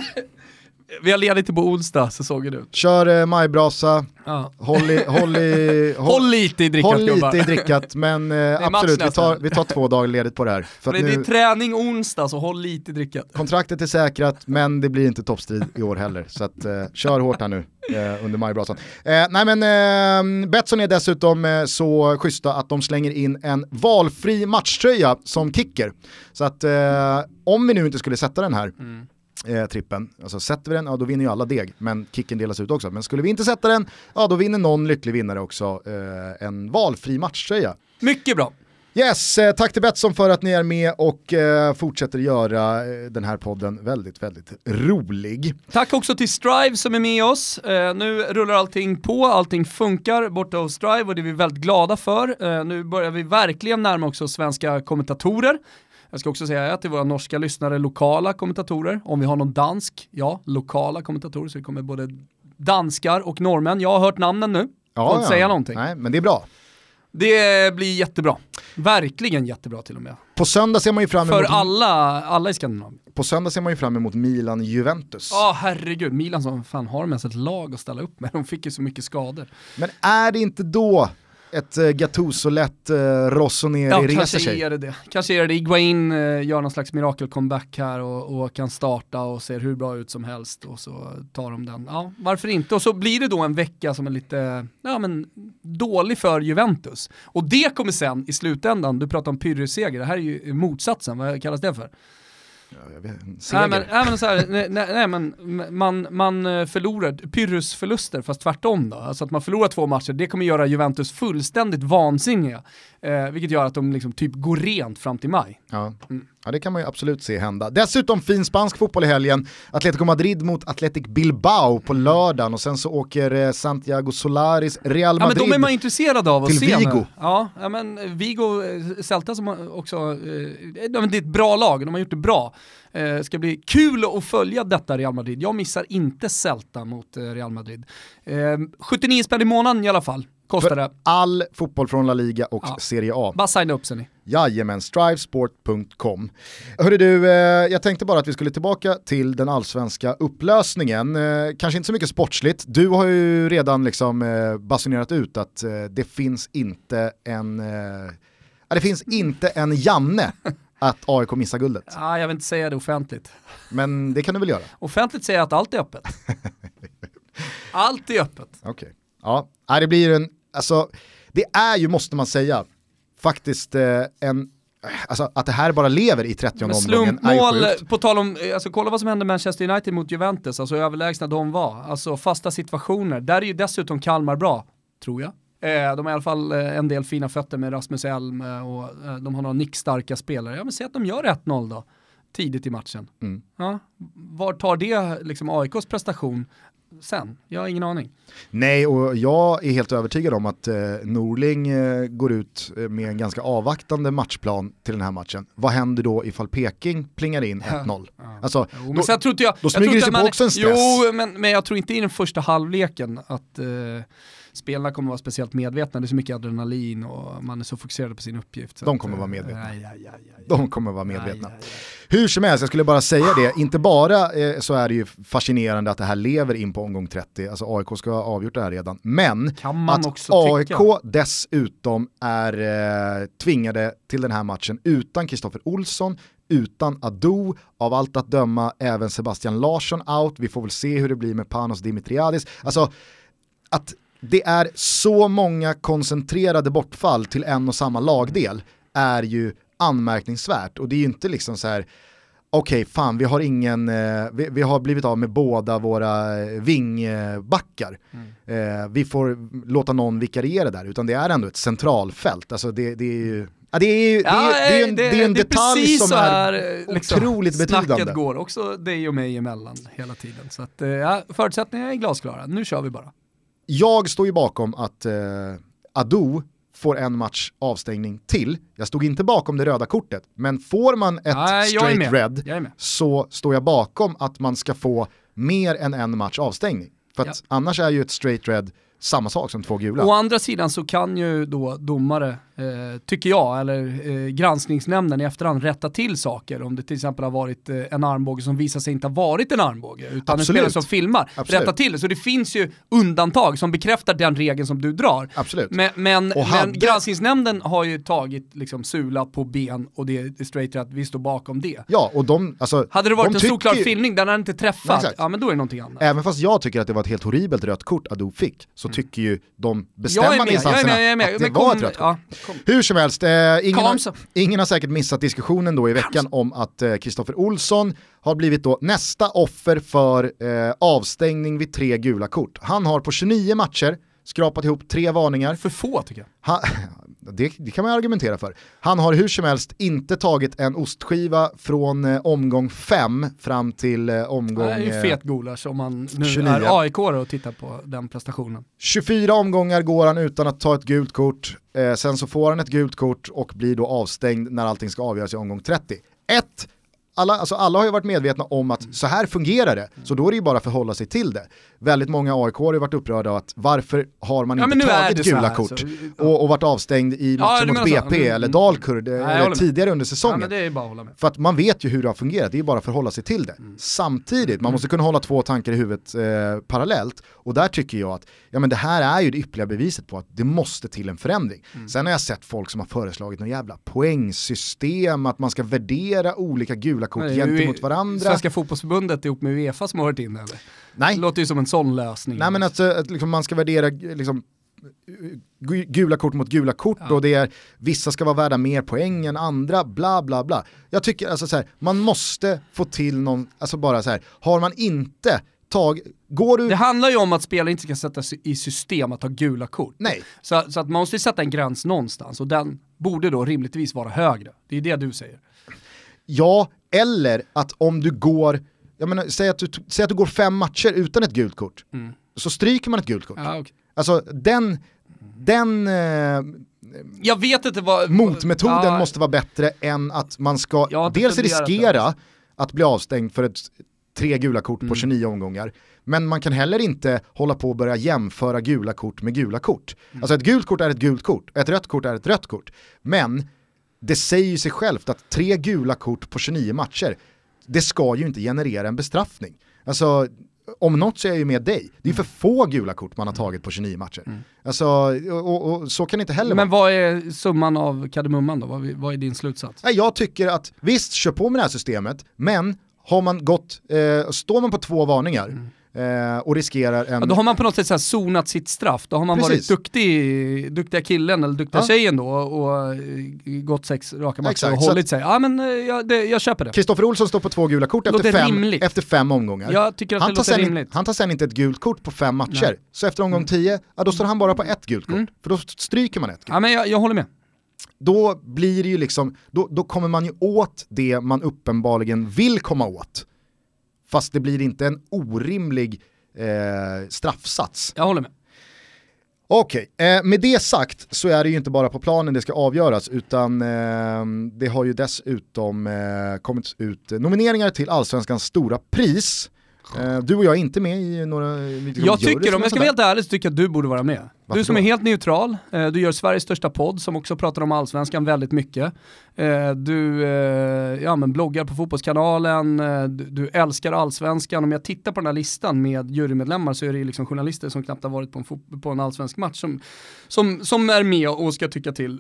Vi har ledigt på onsdag, säsongen ut. Kör eh, majbrasa, ja. håll, i, håll, i, håll, håll lite i drickat Håll lite i drickat, men eh, absolut, vi tar, vi tar två dagar ledigt på det här. För det, nu, är träning onsdag, så håll lite i drickat. Kontraktet är säkrat, men det blir inte toppstrid i år heller. Så att, eh, kör hårt här nu eh, under majbrasan. Eh, nej men eh, Betsson är dessutom eh, så schyssta att de slänger in en valfri matchtröja som kicker. Så att om vi nu inte skulle sätta den här, mm eh, trippen. Alltså sätter vi den, ja då vinner ju alla deg, men kicken delas ut också. Men skulle vi inte sätta den, ja då vinner någon lycklig vinnare också eh, en valfri matchtröja. Mycket bra. Yes, eh, tack till Betsson för att ni är med och eh, fortsätter göra eh, den här podden väldigt, väldigt rolig. Tack också till Strive som är med oss. Eh, nu rullar allting på, allting funkar borta hos Strive och det är vi väldigt glada för. Eh, nu börjar vi verkligen närma också svenska kommentatorer. Jag ska också säga till våra norska lyssnare, lokala kommentatorer. Om vi har någon dansk, ja, lokala kommentatorer. Så det kommer både danskar och norrmän. Jag har hört namnen nu. Ja, Får inte ja. säga någonting. Nej, men det är bra. Det blir jättebra. Verkligen jättebra till och med. På söndag ser man ju fram emot... För alla, alla i Skandinavien. På söndag ser man ju fram emot Milan-Juventus. Ja, oh, herregud. Milan som fan har de ens ett lag att ställa upp med. De fick ju så mycket skador. Men är det inte då ett uh, Gattuso-lätt uh, Rossoneri ja, reser sig. Är det det. Kanske är det Iguain uh, gör någon slags mirakel-comeback här och, och, kan starta och ser hur bra ut som helst och så tar de den. Ja, varför inte? Och så blir det då en vecka som är lite ja, men, dålig för Juventus. Och det kommer sen i slutändan, du pratar om pyrrusseger, det här är ju motsatsen, vad kallas det för? Nej, men, nej, men så här, nej, nej, men man, man eh, förlorar, Pyrrhus-förluster fast tvärtom då. Alltså att man förlorar två matcher, det kommer göra Juventus fullständigt vansinniga. Eh, vilket gör att de liksom typ går rent fram till maj. Ja. Mm. Ja, det kan man ju absolut se hända. Dessutom fin spansk fotboll i helgen. Atletico Madrid mot Athletic Bilbao på lördagen och sen så åker eh, Santiago Solaris Real Madrid ja, men De är man intresserad av att till se Vigo. Ja, ja, men Vigo, eh, Celta som också, eh, det är ett bra lag, de har gjort det bra. Eh, ska bli kul att följa detta Real Madrid. Jag missar inte Celta mot eh, Real Madrid. Eh, 79 spänn i månaden i alla fall. Kostar det. all fotboll från La Liga och ja. Serie A. Bara signa upp sig ni. Jajamän, strivesport.com. Hörru du, eh, jag tänkte bara att vi skulle tillbaka till den allsvenska upplösningen. Eh, kanske inte så mycket sportsligt. Du har ju redan liksom eh, basunerat ut att eh, det finns inte en eh, det finns inte en Janne att AIK missar guldet. Ja, jag vill inte säga det offentligt. Men det kan du väl göra? Offentligt säger jag att allt är öppet. allt är öppet. Okej. Okay. Ja, det blir en alltså, det är ju, måste man säga, faktiskt eh, en Alltså att det här bara lever i 30 omgången Slumpmål, på tal om, eh, alltså kolla vad som hände Manchester United mot Juventus, alltså överlägsna de var. Alltså fasta situationer, där är ju dessutom Kalmar bra, tror jag. Eh, de har i alla fall eh, en del fina fötter med Rasmus Elm eh, och eh, de har några nickstarka spelare. Ja men säg att de gör 1-0 då, tidigt i matchen. Mm. Ja, var tar det liksom AIKs prestation sen? Jag har ingen aning. Nej, och jag är helt övertygad om att eh, Norling eh, går ut eh, med en ganska avvaktande matchplan till den här matchen. Vad händer då ifall Peking plingar in 1-0? Ja. Alltså, jo, då, jag jag, då smyger det sig på också en stress. Jo, men, men jag tror inte i den första halvleken att eh, spelarna kommer vara speciellt medvetna, det är så mycket adrenalin och man är så fokuserad på sin uppgift. De kommer att, vara medvetna. Aj, aj, aj, De kommer vara medvetna. Hur som helst, jag skulle bara säga det, inte bara eh, så är det ju fascinerande att det här lever in på omgång 30, alltså AIK ska ha avgjort det här redan, men att AIK tycka. dessutom är eh, tvingade till den här matchen utan Kristoffer Olsson, utan Ado, av allt att döma även Sebastian Larsson out, vi får väl se hur det blir med Panos Dimitriadis. Alltså, att det är så många koncentrerade bortfall till en och samma lagdel är ju anmärkningsvärt och det är ju inte liksom så här okej okay, fan vi har ingen, eh, vi, vi, har blivit av med båda våra eh, vingbackar. Mm. Eh, vi får låta någon vikariera där, utan det är ändå ett centralfält. Alltså det, det är ju Ja, det är ju ja, det är, det är en, det, det är en detalj som är, är liksom, otroligt betydande. Snacket går också dig och mig emellan hela tiden. Så att, eh, ja, förutsättningarna är glasklara, nu kör vi bara. Jag står ju bakom att eh, Ado får en match avstängning till. Jag stod inte bakom det röda kortet, men får man ett Nej, straight red så står jag bakom att man ska få mer än en match avstängning. För att ja. annars är ju ett straight red samma sak som två gula. Å andra sidan så kan ju då domare, eh, tycker jag, eller eh, granskningsnämnden i efterhand rätta till saker om det till exempel har varit eh, en armbåge som visar sig inte ha varit en armbåge, utan Absolut. en spelare som filmar, Absolut. rätta till det. Så det finns ju undantag som bekräftar den regeln som du drar. Absolut. Men, men, men granskningsnämnden har ju tagit liksom sula på ben och det är straight att vi står bakom det. Ja, och de, alltså, Hade det varit en solklar ju... filmning, den hade inte träffat, ja, ja men då är det någonting annat. Även fast jag tycker att det var ett helt horribelt rött kort Ado fick, så mm. tycker ju de bestämmande instanserna att det var ett rött ja, Hur som helst, eh, ingen, har, ingen, har, säkert missat diskussionen då i veckan om att Kristoffer eh, Olsson har blivit då nästa offer för eh, avstängning vid tre gula kort. Han har på 29 matcher skrapat ihop tre varningar. För få tycker jag. Han, det, det, kan man argumentera för. Han har hur som helst inte tagit en ostskiva från eh, omgång 5 fram till eh, omgång... Det är ju fet gulasch om man nu 29. är AIK och tittar på den prestationen. 24 omgångar går han utan att ta ett gult kort, eh, sen så får han ett gult kort och blir då avstängd när allting ska avgöras i omgång 30. Ett alla, alltså alla har ju varit medvetna om att så här fungerar det, så då är det ju bara att förhålla sig till det. Väldigt många AIK har ju varit upprörda av att varför har man inte ja, tagit gula kort alltså, och, och varit avstängd i matchen mot BP mm, eller Dalkurd eller tidigare under säsongen. Ja, För att man vet ju hur det har fungerat, det är bara att förhålla sig till det. Mm. Samtidigt, man måste kunna hålla två tankar i huvudet eh, parallellt och där tycker jag att ja, men det här är ju det ypperliga beviset på att det måste till en förändring. Mm. Sen har jag sett folk som har föreslagit något jävla poängsystem, att man ska värdera olika gula kort gentemot varandra. Svenska fotbollsförbundet ihop med Uefa som har varit inne eller? Nej. Det låter ju som en sån lösning. Nej men att, att liksom man ska värdera liksom, gula kort mot gula kort ja. och det är vissa ska vara värda mer poäng än andra, bla bla bla. Jag tycker alltså så här, man måste få till någon, alltså bara så här, har man inte tag, går du... Det handlar ju om att spelare inte ska sätta sig i system att ta gula kort. Nej. Så, så att man måste sätta en gräns någonstans och den borde då rimligtvis vara högre. Det är det du säger. Ja, eller att om du går, jag menar, säg, att du, säg att du går fem matcher utan ett gult kort, mm. så stryker man ett gult kort. Ja, okay. Alltså den, den eh, jag vet inte vad... Motmetoden ja, måste vara bättre än att man ska dels riskera att bli avstängd för ett tre gula kort mm. på 29 omgångar. Men man kan heller inte hålla på och börja jämföra gula kort med gula kort. Mm. Alltså ett gult kort är ett gult kort, ett rött kort är ett rött kort. Men det säger ju sig självt att tre gula kort på 29 matcher, det ska ju inte generera en bestraffning. Alltså, om något så är jag ju med dig. Det är för få gula kort man har tagit på 29 matcher. Mm. Alltså, och, och, och, så kan det inte heller Men vara. vad är summan av kardemumman då? Vad, vad är din slutsats? Jag tycker att visst, kör på med det här systemet, men har man gått, eh, står man på två varningar, mm eh, och riskerar en... Ja, då har man på något sätt så här zonat sitt straff, då har man Precis. varit duktig, duktiga killen eller duktiga ja. tjejen då och, eh, gått sex raka matcher Exakt, och hållit sig. Ja men eh, jag, det, jag köper det. Kristoffer Olsson står på två gula kort efter fem, efter fem omgångar. Jag tycker att han det låter rimligt. han tar sen inte ett gult kort på fem matcher, Nej. så efter omgång mm. tio, ja då står han bara på ett gult kort. Mm. För då stryker man ett gult. Ja men jag, jag håller med då blir det ju liksom, då, då kommer man ju åt det man uppenbarligen vill komma åt. Fast det blir inte en orimlig eh, straffsats. Jag håller med. Okej, okay. eh, med det sagt så är det ju inte bara på planen det ska avgöras utan eh, det har ju dessutom eh, kommit ut nomineringar till Allsvenskans stora pris. Eh, du och jag är inte med i några... Jag tycker, om jag ska vara helt ärlig, så tycker jag att du borde vara med. Varför du som då? är helt neutral, eh, du gör Sveriges största podd som också pratar om allsvenskan väldigt mycket. eh, du eh, ja, men bloggar på Fotbollskanalen, du, älskar allsvenskan. Om jag tittar på den här listan med jurymedlemmar så är det liksom journalister som knappt har varit på en, på en allsvensk match som, som, som är med och ska tycka till.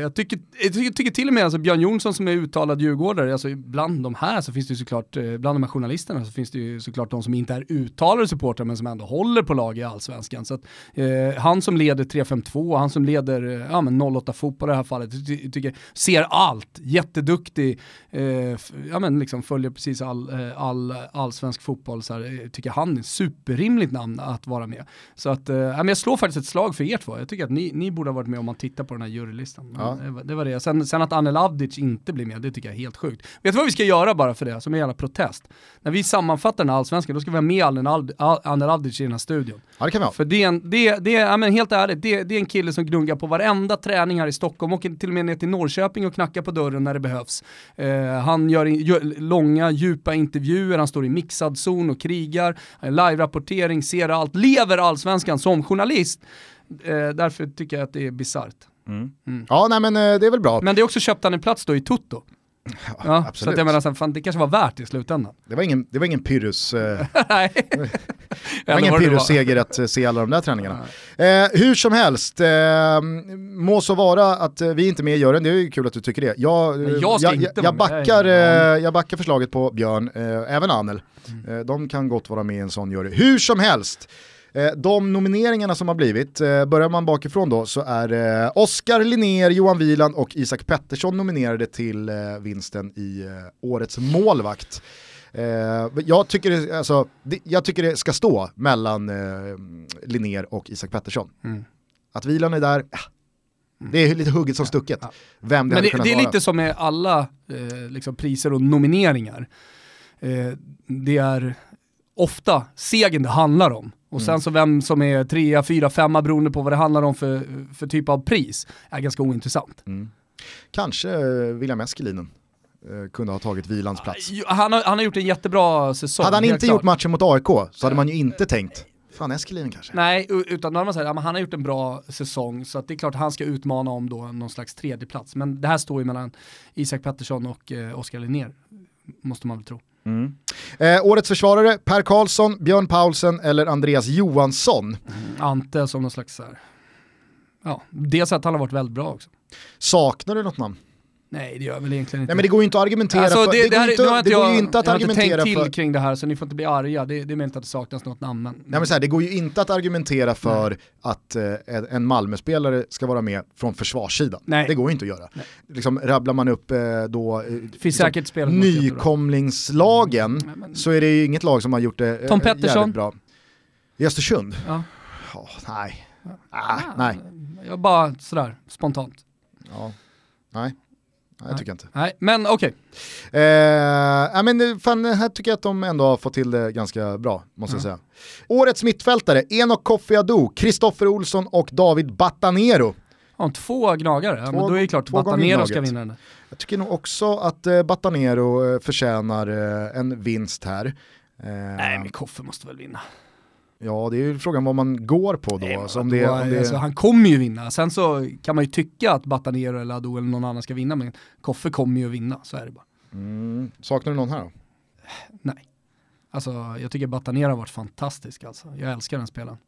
Jag, tycker, jag tycker, till och med alltså Björn Jonsson som är uttalad djurgårdare, alltså bland de här så finns det ju såklart, bland de här journalisterna så finns det ju såklart de som inte är uttalade supportrar men som ändå håller på lag i allsvenskan. Så att, eh, han som leder 352, han som leder eh, ja, men 08 fotboll i det här fallet, tycker, ser allt, jätteduktig, eh, ja, men liksom följer precis all, eh, all allsvensk fotboll, så här, tycker han är superrimligt namn att vara med. Så att, eh, jag slår faktiskt ett slag för er två, jag tycker att ni, ni borde ha varit med om man tittar på den här jurylistan. Ja. Det, det, var det. Sen, sen att Anel Avdic inte blir med, det tycker jag är helt sjukt. Vet du vad vi ska göra bara för det, som en jävla protest? När vi sammanfattar den här allsvenskan, då ska vi ha med Anel Avdic i den här studion. Ja det kan vi ha. För det är en, det, det, ja, men helt ärligt, det, det är en kille som gnuggar på varenda träning här i Stockholm, åker till och med ner till Norrköping och knackar på dörren när det behövs. Eh, han gör, gör, långa, djupa intervjuer, han står i mixad zon och krigar, live-rapportering, ser allt, lever allsvenskan som journalist. Eh, därför tycker jag att det är bisarrt. Mm. Mm. Ja, nej men eh, det är väl bra. Men det är också köpt han en plats då i Toto. Ja, ja, absolut. Så att jag menar, fan, det kanske var värt i slutändan. Det var ingen, det var ingen Pyrrhus... Eh, det var ingen Pyrrhus-seger att eh, se alla de där träningarna. Eh, hur som helst, eh, må så vara att eh, vi inte är med i juryn, det är ju kul att du tycker det. Jag, jag, jag, jag, jag backar, eh, jag backar förslaget på Björn, även Anel. Mm. de kan gott vara med i en sån jury. Hur som helst, Eh, de nomineringarna som har blivit, eh, börjar man bakifrån då så är eh, Oskar Linnér, Johan Wieland och Isak Pettersson nominerade till vinsten i årets målvakt. Jag, tycker det, alltså, jag tycker det ska stå mellan Linnér och Isak Pettersson. Mm. Att Wieland är där, mm. det är lite hugget som stucket. Ja, ja. Vem det Men det, det är vara. lite som med alla eh, liksom priser och nomineringar. Eh, det är ofta segern det handlar om. Och sen mm. så vem som är trea, fyra, femma beroende på vad det handlar om för, för typ av pris är ganska ointressant. Mm. Kanske uh, William Eskelinen kunde ha tagit Vilands plats. Han har, han har gjort en jättebra säsong. Hade han inte gjort matchen mot AIK så hade man ju inte tänkt Fan Eskelinen kanske? Nej, utan då har man sagt han har gjort en bra säsong så det är klart att han ska utmana om då någon slags tredje plats. Men det här står ju mellan Isak Pettersson och eh, Oskar Linnér, måste man väl tro. Mm. Eh, årets försvarare, Per Karlsson, Björn Paulsen eller Andreas Johansson? Mm, Ante som någon slags så här. ja, dels att han har varit väldigt bra också. Saknar du något namn? Nej det gör jag väl egentligen inte. Nej men det går ju inte att argumentera alltså, för, det, det, går, inte, det går ju inte att jag argumentera Jag har inte tänkt till kring det här så ni får inte bli arga, det, det är möjligt att det saknas något namn. Men, Nej men så här, det går ju inte att argumentera för Nej. att eh, en Malmö-spelare ska vara med från försvarssidan. Nej. Det går ju inte att göra. Nej. Liksom, rabblar man upp eh, då eh, liksom, nykomlingslagen mm, så är det ju inget lag som har gjort det eh, Tom Pettersson. bra. I Östersund? Ja. Oh, nej. Ja. Ah, nej. Jag bara sådär, spontant. Ja. Nej. Nej, jag tycker inte. Nej, men okej. Okay. Eh, men fan, här tycker jag att de ändå har fått till det ganska bra, måste mm. jag säga. Årets mittfältare, Enok Kofi Adu, Kristoffer Olsson och David Batanero. Ja, två gnagare, ja, men då är det klart Batanero ska vinna den. Jag tycker nog också att eh, Batanero eh, förtjänar eh, en vinst här. Eh, Nej, men Koffe måste väl vinna. Ja, det är ju frågan vad man går på då. Nej, alltså, om det, om det... Alltså, han kommer ju vinna. Sen så kan man ju tycka att Batanero eller Ado eller någon annan ska vinna, men Koffe kommer ju vinna, så är det bara. Mm. Saknar du någon här då? Nej. Alltså, jag tycker Batanero har varit fantastisk alltså. Jag älskar den spelaren.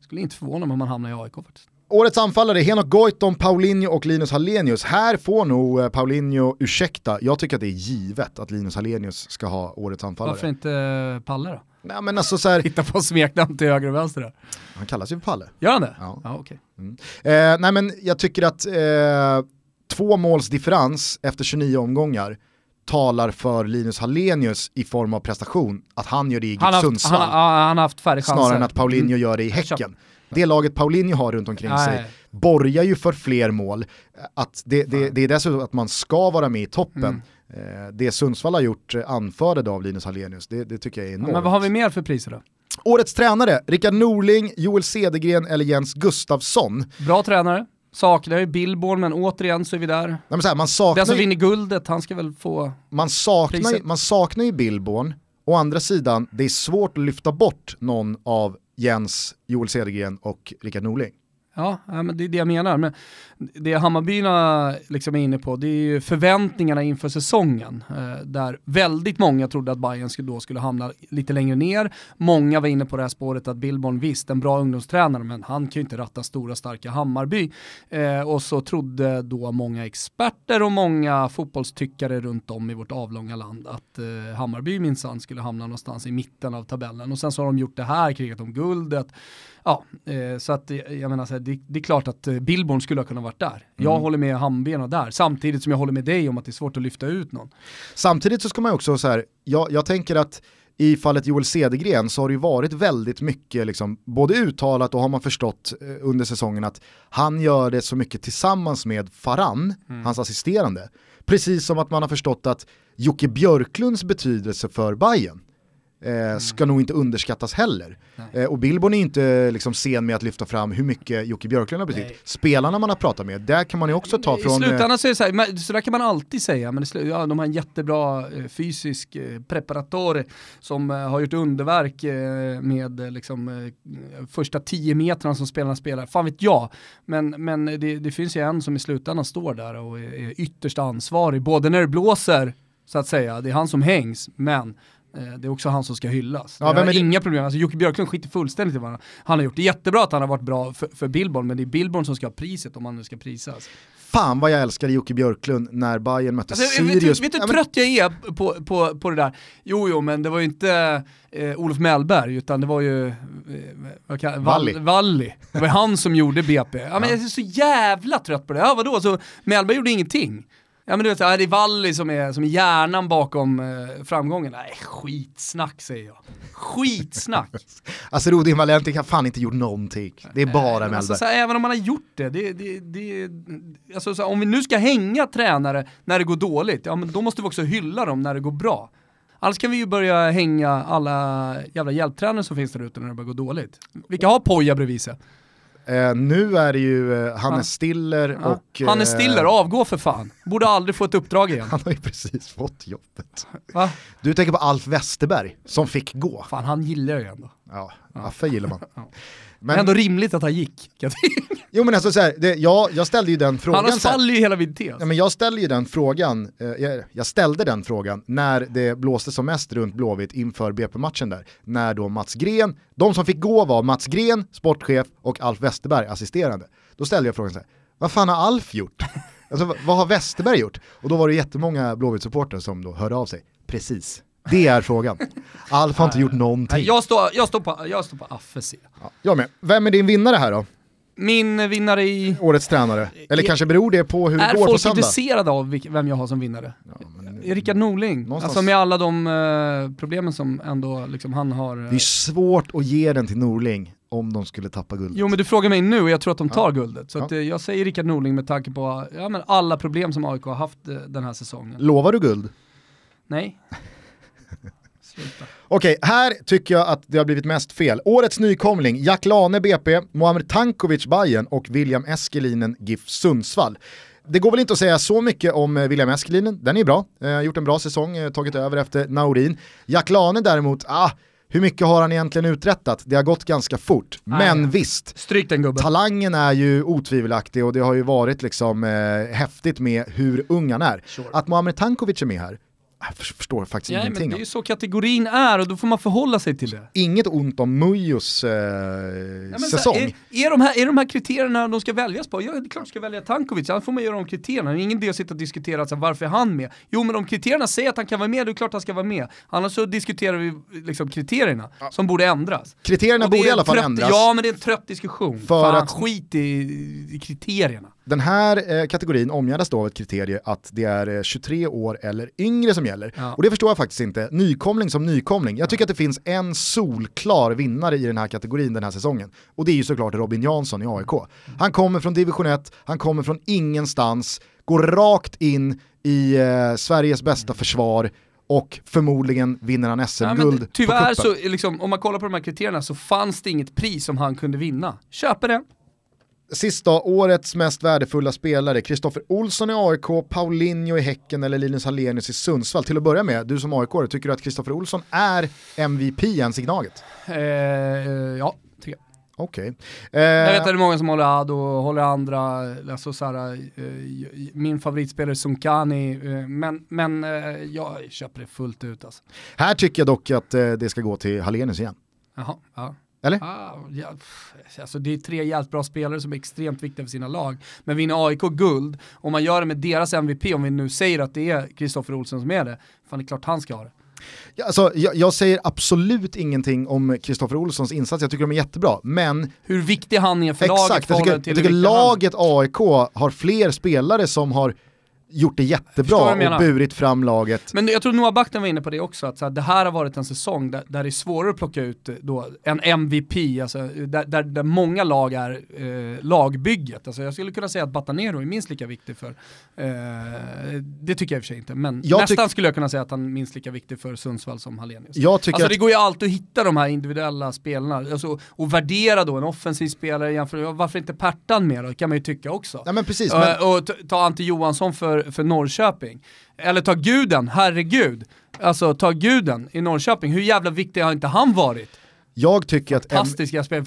Skulle inte förvåna mig om man hamnar i AIK faktiskt. Årets anfallare, Henok Goitom, Paulinho och Linus Hallenius. Här får nog eh, Paulinho ursäkta. Jag tycker att det är givet att Linus Hallenius ska ha årets anfallare. Varför inte eh, Palle då? Nej men alltså så här... Hitta på smeknamn till höger och vänster då. Han kallas ju för Palle. Gör han det? Ja. ja okay. Mm. Eh, nej men jag tycker att eh, två måls differens efter 29 omgångar talar för Linus Hallenius i form av prestation, att han gör det i han Sundsvall. Han, han, han har haft färre chanser. Snarare än att Paulinho mm. gör det i Häcken. Det laget Paulinho har runt omkring nej. sig borgar ju för fler mål. Att det, det, det är dessutom att man ska vara med i toppen. Mm. Eh, det Sundsvall har gjort eh, anförde av Linus Hallenius, det, det, tycker jag är enormt. Men vad har vi mer för priser då? Årets tränare, Rickard Norling, Joel Cedergren eller Jens Gustafsson. Bra tränare. Saknar ju Billborn, men återigen så är vi där. Nej, men så här, man saknar Den som vinner guldet, han ska väl få man saknar, man saknar ju Billborn, å andra sidan, det är svårt att lyfta bort någon av Jens, Joel Cedergren och Rickard Norling. Ja, men det är det jag menar. Men det Hammarbyna liksom är inne på, det är ju förväntningarna inför säsongen. Eh, där väldigt många trodde att Bayern då skulle hamna lite längre ner. Många var inne på det här spåret att Billborn visst, en bra ungdomstränare, men han kan ju inte ratta stora starka Hammarby. Eh, och så trodde då många experter och många fotbollstyckare runt om i vårt avlånga land att eh, Hammarby minsann skulle hamna någonstans i mitten av tabellen. Och sen så har de gjort det här, krigat om guldet. Ja, eh, så att jag menar så här, det, det, är klart att eh, Billborn skulle ha kunnat varit där. Jag mm. håller med Hammarbyarna där, samtidigt som jag håller med dig om att det är svårt att lyfta ut någon. Samtidigt så ska man också så här, jag, jag tänker att i fallet Joel Cedergren så har det ju varit väldigt mycket, liksom, både uttalat och har man förstått eh, under säsongen att han gör det så mycket tillsammans med Faran, mm. hans assisterande. Precis som att man har förstått att Jocke Björklunds betydelse för Bayern eh, mm. ska nog inte underskattas heller. Eh, och Billborn är inte liksom sen med att lyfta fram hur mycket Jocke Björklund har betytt. Spelarna man har pratat med, där kan man ju också ta från... I slutändan så är det så här, så där kan man alltid säga, men ja, de har en jättebra eh, fysisk eh, preparatore som eh, har gjort underverk eh, med liksom, första tio metrarna som spelarna spelar. Fan vet jag, men, men det, det finns ju en som i slutändan står där och är, är ytterst ansvarig, både när det blåser så att säga, det är han som hängs, men Eh, det är också han som ska hyllas. Ja, jag har inga problem, alltså Jocke Björklund skiter fullständigt i vad han har gjort. Det är jättebra att han har varit bra för, för Billborn, men det är Billborn som ska ha priset om han nu ska prisas. Fan vad jag älskade Jocke Björklund när Bayern mötte alltså, Sirius. Vet, du hur trött jag är på, på, på det där? Jo, jo, men det var ju inte eh, Olof Mellberg, utan det var ju eh, kan, Valli. Valli. Det var han som gjorde BP. Ja, men jag är så jävla trött på det. Ja, vadå, så Mellberg gjorde ingenting. Ja men du vet, det är Valli som är, som är hjärnan bakom eh, framgången. Nej, skitsnack säger jag. Skitsnack! alltså Rodin Valenti har fan inte gjort någonting. Det är bara Mellberg. Alltså, även om man har gjort det, det, det, det alltså, så, om vi nu ska hänga tränare när det går dåligt, ja men då måste vi också hylla dem när det går bra. Annars kan vi ju börja hänga alla jävla hjälptränare som finns där ute när det börjar gå dåligt. Vilka har Poja bredvid sig? Eh, nu är det ju eh, Hannes Stiller ja. och... Hannes eh, Stiller, avgå för fan. Borde aldrig få ett uppdrag igen. Han har ju precis fått jobbet. Va? Du tänker på Alf Westerberg som fick gå. Fan han gillar jag ju ändå. Ja, ja. Affe gillar man. Ja. Men, det är ändå rimligt att han gick. jo men alltså så här, det, jag, jag ställde ju den frågan. Annars faller ju hela min tes. Ja, men jag ställde ju den frågan, eh, jag, jag, ställde den frågan när det blåste som mest runt Blåvitt inför BP-matchen där. När då Mats Gren, de som fick gå var Mats Gren, sportchef och Alf Westerberg, assisterande. Då ställde jag frågan så här, vad fan har Alf gjort? alltså, vad har Westerberg gjort? Och då var det jättemånga Blåvitt-supportrar som då hörde av sig. Precis. Det är frågan. Alf har inte gjort någonting. Jag står, jag står på, jag står på Affe C. Ja, jag med. Vem är din vinnare här då? Min vinnare i... Årets tränare. Eller kanske beror det på hur det går på söndag? Är folk intresserade av vem jag har som vinnare? Ja, men... Rickard Norling. Någonstans... Alltså med alla de uh, problemen som ändå liksom han har. Uh... Det är svårt att ge den till Norling om de skulle tappa guldet. Jo men du frågar mig nu och jag tror att de tar ja. guldet. Så ja. att, uh, jag säger Rickard Norling med tanke på ja, men alla problem som AIK har haft den här säsongen. Lovar du guld? Nej. Okej, här tycker jag att det har blivit mest fel. Årets nykomling, Jack Lane BP, Muamer Tankovic Bayern och William Eskelinen GIF Sundsvall. Det går väl inte att säga så mycket om eh, William Eskelinen, den är bra, eh, gjort en bra säsong, eh, tagit över efter Naurin. Jack Lane däremot, ah, hur mycket har han egentligen uträttat? Det har gått ganska fort, Nej. men visst. Stryk den gubben. Talangen är ju otvivelaktig och det har ju varit liksom eh, häftigt med hur ung han är. Sure. Att Muamer Tankovic är med här, jag förstår faktiskt ja, ingenting. Men det är ju så kategorin är och då får man förhålla sig till det. Inget ont om Mujos eh, ja, säsong. Här, är, är, de här, är de här kriterierna de ska väljas på? Ja, det är klart de ska välja Tankovic, annars får man göra de kriterierna. Det är ingen idé att sitta och diskutera alltså, varför är han med? Jo men om kriterierna säger att han kan vara med, då är det klart han ska vara med. Annars så diskuterar vi liksom kriterierna ja. som borde ändras. Kriterierna borde i alla fall trött, ändras. Ja men det är en trött diskussion. För Fan, att... skit i, i kriterierna. Den här eh, kategorin omgärdas då av ett kriterie att det är eh, 23 år eller yngre som gäller. Ja. Och det förstår jag faktiskt inte. Nykomling som nykomling. Jag tycker att det finns en solklar vinnare i den här kategorin den här säsongen. Och det är ju såklart Robin Jansson i AIK. Han kommer från division 1, han kommer från ingenstans, går rakt in i eh, Sveriges bästa försvar och förmodligen vinner han SM-guld ja, Tyvärr så, liksom, om man kollar på de här kriterierna så fanns det inget pris som han kunde vinna. Köper det. Sist då, årets mest värdefulla spelare, Kristoffer Olsson i AIK, Paulinho i Häcken eller Linus Hallenius i Sundsvall. Till att börja med, du som AIK, tycker du att Kristoffer Olsson är MVP ens i Gnaget? Eh, ja, tycker jag. Okej. Okay. Eh, jag vet att det är många som håller Ado och håller andra, alltså så här, eh, min favoritspelare Sunkani, eh, men, men eh, jag köper det fullt ut alltså. Här tycker jag dock att eh, det ska gå till Hallenius igen. Jaha, ja. Eller? Ah, ja, alltså det är tre jävligt bra spelare som är extremt viktiga för sina lag. Men vinner AIK guld, om man gör det med deras MVP, om vi nu säger att det är Kristoffer Olsson som är det, fan det är klart han ska ha det. Ja, alltså, jag, jag, säger absolut ingenting om Kristoffer Olssons insats, jag tycker de är jättebra, men... Hur viktig han är för exakt, laget. Jag tycker, jag tycker laget han... AIK har fler spelare som har gjort det jättebra och burit fram laget. Men jag tror Noah Backten var inne på det också, att så här, det här har varit en säsong där, där det är svårare att plocka ut eh, då, en MVP, alltså, där, där, där många lag är eh, lagbygget. Alltså, jag skulle kunna säga att Batanero är minst lika viktig för, eh, det tycker jag i och för sig inte, men jag nästan skulle jag kunna säga att han är minst lika viktig för Sundsvall som Hallenius. Jag tycker alltså. Det går ju alltid att hitta de här individuella spelarna, alltså, och värdera då en offensiv spelare jämfört varför inte Pertan mer då, kan man ju tycka också. Ja, men precis, men... och, och ta Ante Johansson för, för Norrköping. Eller ta Guden, herregud. Alltså ta Guden i Norrköping, hur jävla viktig har inte han varit? Jag tycker att... Fantastiska spel.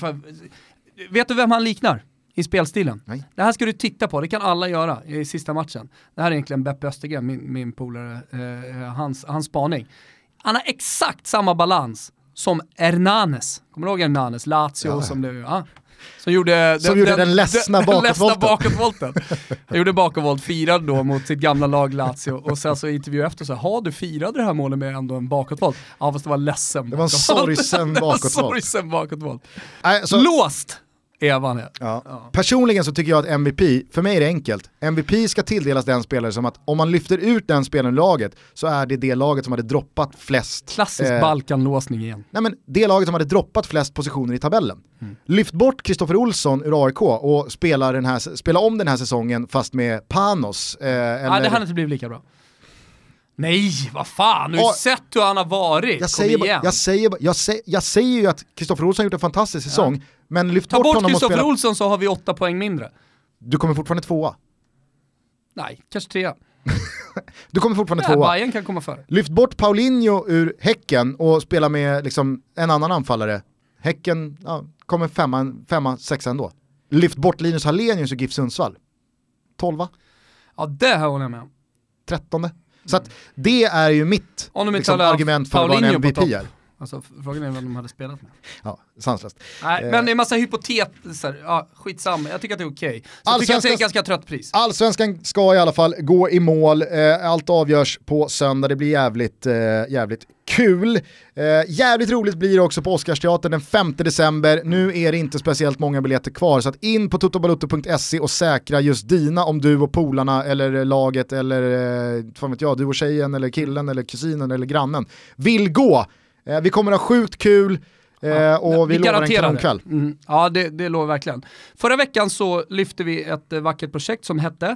Vet du vem han liknar? i spelstilen. Nej. Det här ska du titta på, det kan alla göra i sista matchen. Det här är egentligen Beppe Östergren, min, min polare, eh, hans, hans spaning. Han har exakt samma balans som Hernanes. Kommer du ihåg Hernanes? Lazio ja. som blev, ja. Som gjorde, som den, gjorde den, ledsna bakåtvolten. bakåtvolten. Han gjorde bakåtvolt, firade då mot sitt gamla lag Lazio och sen så intervjuade efter så har du firade det här målet med ändå en bakåtvolt? Ja fast det var ledsen Det var en sorgsen bakåtvolt. sorgsen bakåtvolt. Låst! Är. Ja. Ja. Personligen så tycker jag att MVP, för mig är det enkelt, MVP ska tilldelas den spelare som att om man lyfter ut den spelaren i laget så är det det laget som hade droppat flest. Klassisk eh, Balkanlåsning igen. Nej men det laget som hade droppat flest positioner i tabellen. Mm. Lyft bort Kristoffer Olsson ur AIK och spela, den här, spela om den här säsongen fast med Panos. Eh, eller... Nej det hade inte blivit lika bra. Nej, vad fan, du har ju sett hur han har varit. Jag säger, igen. Jag, säger, jag, säger, jag säger ju att Kristoffer Olsson har gjort en fantastisk säsong, ja. men lyft Ta bort, bort Kristoffer. Olsson så har vi åtta poäng mindre. Du kommer fortfarande tvåa. Nej, kanske trea. du kommer fortfarande ja, tvåa. Bayern kan komma före. Lyft bort Paulinho ur Häcken och spela med liksom en annan anfallare. Häcken ja, kommer femma, femma, sexa ändå. Lyft bort Linus Hallenius ur GIF Sundsvall. Tolva. Ja, det här håller jag med om. Trettonde. Så det är ju mitt liksom, argument för vad en MVP är. Alltså frågan är vem de hade spelat med. Ja, sanslöst. Nej, eh. men det är massa hypoteser, ja, skitsamma, jag tycker att det är okej. Okay. jag tycker att det är ett ganska trött pris. Allsvenskan ska i alla fall gå i mål, eh, allt avgörs på söndag, det blir jävligt, eh, jävligt kul. Eh, jävligt roligt blir det också på Oscarsteatern den 5 december. Nu är det inte speciellt många biljetter kvar så att in på totobalutto.se och säkra just dina om du och polarna eller laget eller eh, fan vet jag, du och tjejen eller killen eller kusinen eller grannen vill gå. Eh, vi kommer ha sjukt kul. Eh, ja, och vi, vi lovar en kanonkväll. Mm. Ja, det, det lovar verkligen. Förra veckan så lyfte vi ett eh, vackert projekt som hette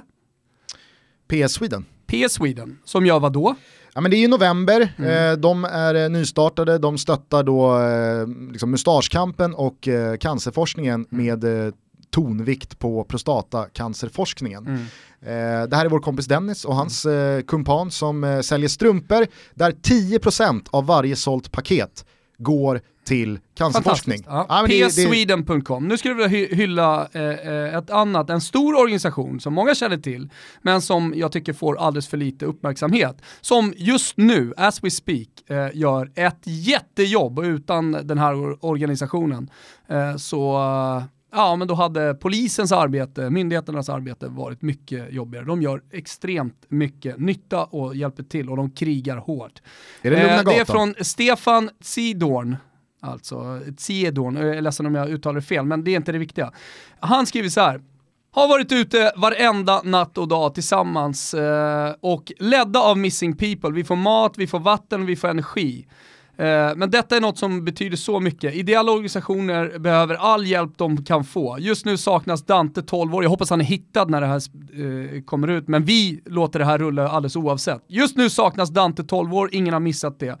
PS Sweden. PS Sweden, som gör vad då? Ja men det är ju november, mm. eh, de är eh, nystartade, de stöttar då eh, liksom mustaschkampen och eh, cancerforskningen mm. med eh, tonvikt på prostatacancerforskningen. Mm. Eh, det här är vår kompis Dennis och hans eh, kumpan som eh, säljer strumpor där 10% av varje sålt paket går till cancerforskning. Ja. Ja, PSSweden.com. Nu skulle vi vilja hylla eh, ett annat, en stor organisation som många känner till, men som jag tycker får alldeles för lite uppmärksamhet. Som just nu, as we speak, eh, gör ett jättejobb och utan den här organisationen eh, så ja men då hade polisens arbete, myndigheternas arbete varit mycket jobbigare. De gör extremt mycket nytta och hjälper till och de krigar hårt. Är det Lugna eh, Det är från Stefan Sidorn, alltså Tsiedorn, jag är ledsen om jag uttalar det fel, men det är inte det viktiga. Han skriver så här, har varit ute varenda natt och dag tillsammans eh, och ledda av Missing People. Vi får mat, vi får vatten, vi får energi. Eh, men detta är något som betyder så mycket. Ideella organisationer behöver all hjälp de kan få. Just nu saknas Dante 12 år, jag hoppas han är hittad när det här eh, kommer ut, men vi låter det här rulla alldeles oavsett. Just nu saknas Dante 12 år, ingen har missat det.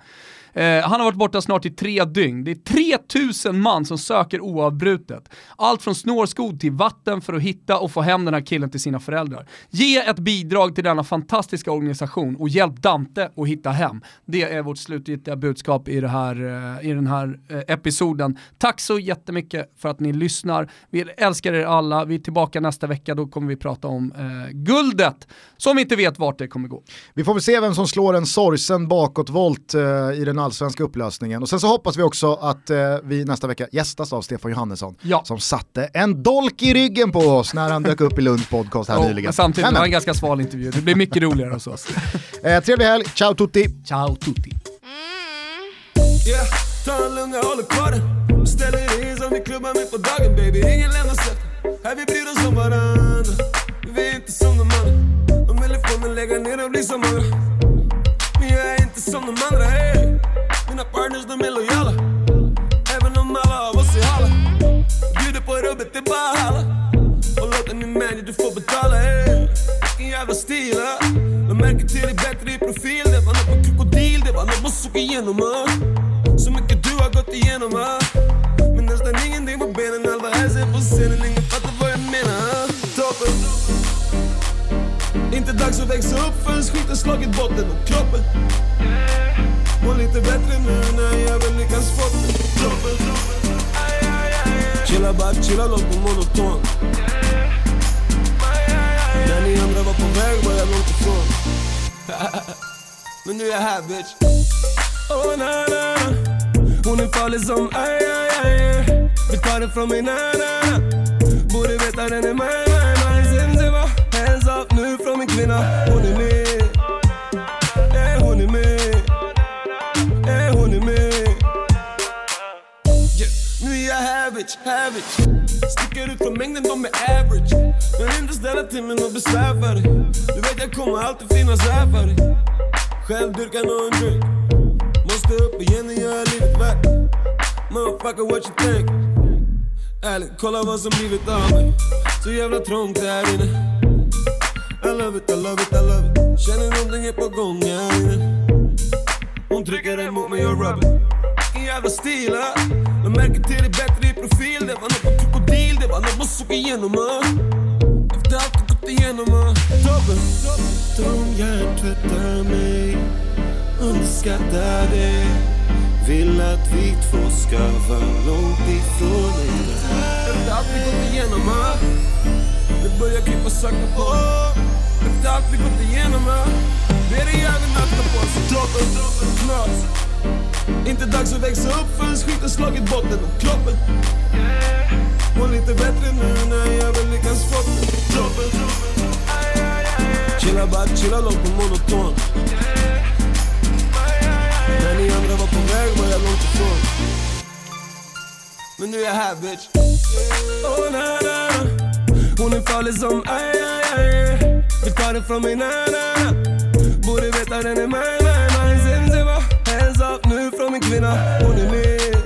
Eh, han har varit borta snart i tre dygn. Det är 3000 man som söker oavbrutet. Allt från snårskog till vatten för att hitta och få hem den här killen till sina föräldrar. Ge ett bidrag till denna fantastiska organisation och hjälp Dante att hitta hem. Det är vårt slutgiltiga budskap i, det här, eh, i den här eh, episoden. Tack så jättemycket för att ni lyssnar. Vi älskar er alla. Vi är tillbaka nästa vecka. Då kommer vi prata om eh, guldet som vi inte vet vart det kommer gå. Vi får väl se vem som slår en sorgsen bakåtvolt eh, i den allsvenska upplösningen. Och sen så hoppas vi också att eh, vi nästa vecka gästas av Stefan Johannesson ja. som satte en dolk i ryggen på oss när han dök upp i Lunds podcast här oh, nyligen. Samtidigt men, var en ganska sval intervju. Det blir mycket roligare hos oss. eh, trevlig helg, ciao tutti! Ciao tutti! Yeah, ta en lunga, håller kvar den. Ställer in som vi klubbar mitt på dagen baby. Ingen lämnar släkten. Här vi bryr oss om varandra. Vi är inte som de andra. De vill få mig lägga ner och bli som andra. Men jag är inte som de andra. Hey. Mina partners de är lojala. Även om alla av oss är hala. Bjuder på rubbet, det är bara halla. Och låten är manager, du får betala. Hey. Vilken jävla stil. Eh. De märker till dig bättre i profil. Det var nåt på krokodil, det var nåt man såg igenom. eh? Så mycket du har gått igenom. eh? Men nästan ingenting på benen. Halva här ser på scenen. Ingen fattar vad jag menar. Toppen. Inte dags att växa upp förrän skiten slagit botten och kroppen. Mår lite bättre nu när jag väl lyckats få Toppen. Chilla bara, chilla långt och monoton. När ni andra var på väg var jag långt ifrån. Men nu är jag här bitch. Oh na na Hon är farlig som aj aj aj. Vi tar det från mig na na. Borde veta den är mine mine mine. Zimziba. Hands up nu från min kvinna. Hon är min här. Sticker ut från mängden, de är average. Men inte ställa till med nåt besvär för dig. Du vet jag kommer alltid finnas här för dig. Självdyrkan och en drink. Måste upp igen och göra livet värt. Motherfucker what you think? Ärligt, kolla vad som blivit av mig. Så jävla trångt här inne. I love it, I love it, I love it. Känner någonting är på gång här inne. Hon trycker emot mig och rubber. Jävla stil, uh. De märker till det bättre i profil. Det var nåt krokodil, det var nån man såg igenom. Uh. Efter allt du gått igenom. Uh. Toppen. De hjärntvättar mig, underskattar dig Vill att vi två ska vara långt ifrån dig. Efter allt vi gått igenom. Uh. Det börjar krypa sakta på. Efter allt vi gått igenom. Uh. Ber dig vill akta på sig. Toppen. Knas. Inte dags att växa upp förrän skiten slagit botten och kroppen. Mår lite bättre nu när jag väl lyckats få den Toppen. Chilla bara, chilla långt på monoton. När ni andra var på väg var jag långt ifrån. Men nu är jag här bitch. Oh, na, na. Hon är farlig som aj, aj, aj. Vill ta det från mig, na, na, na. Borde veta den är mine, me glinner. Only me.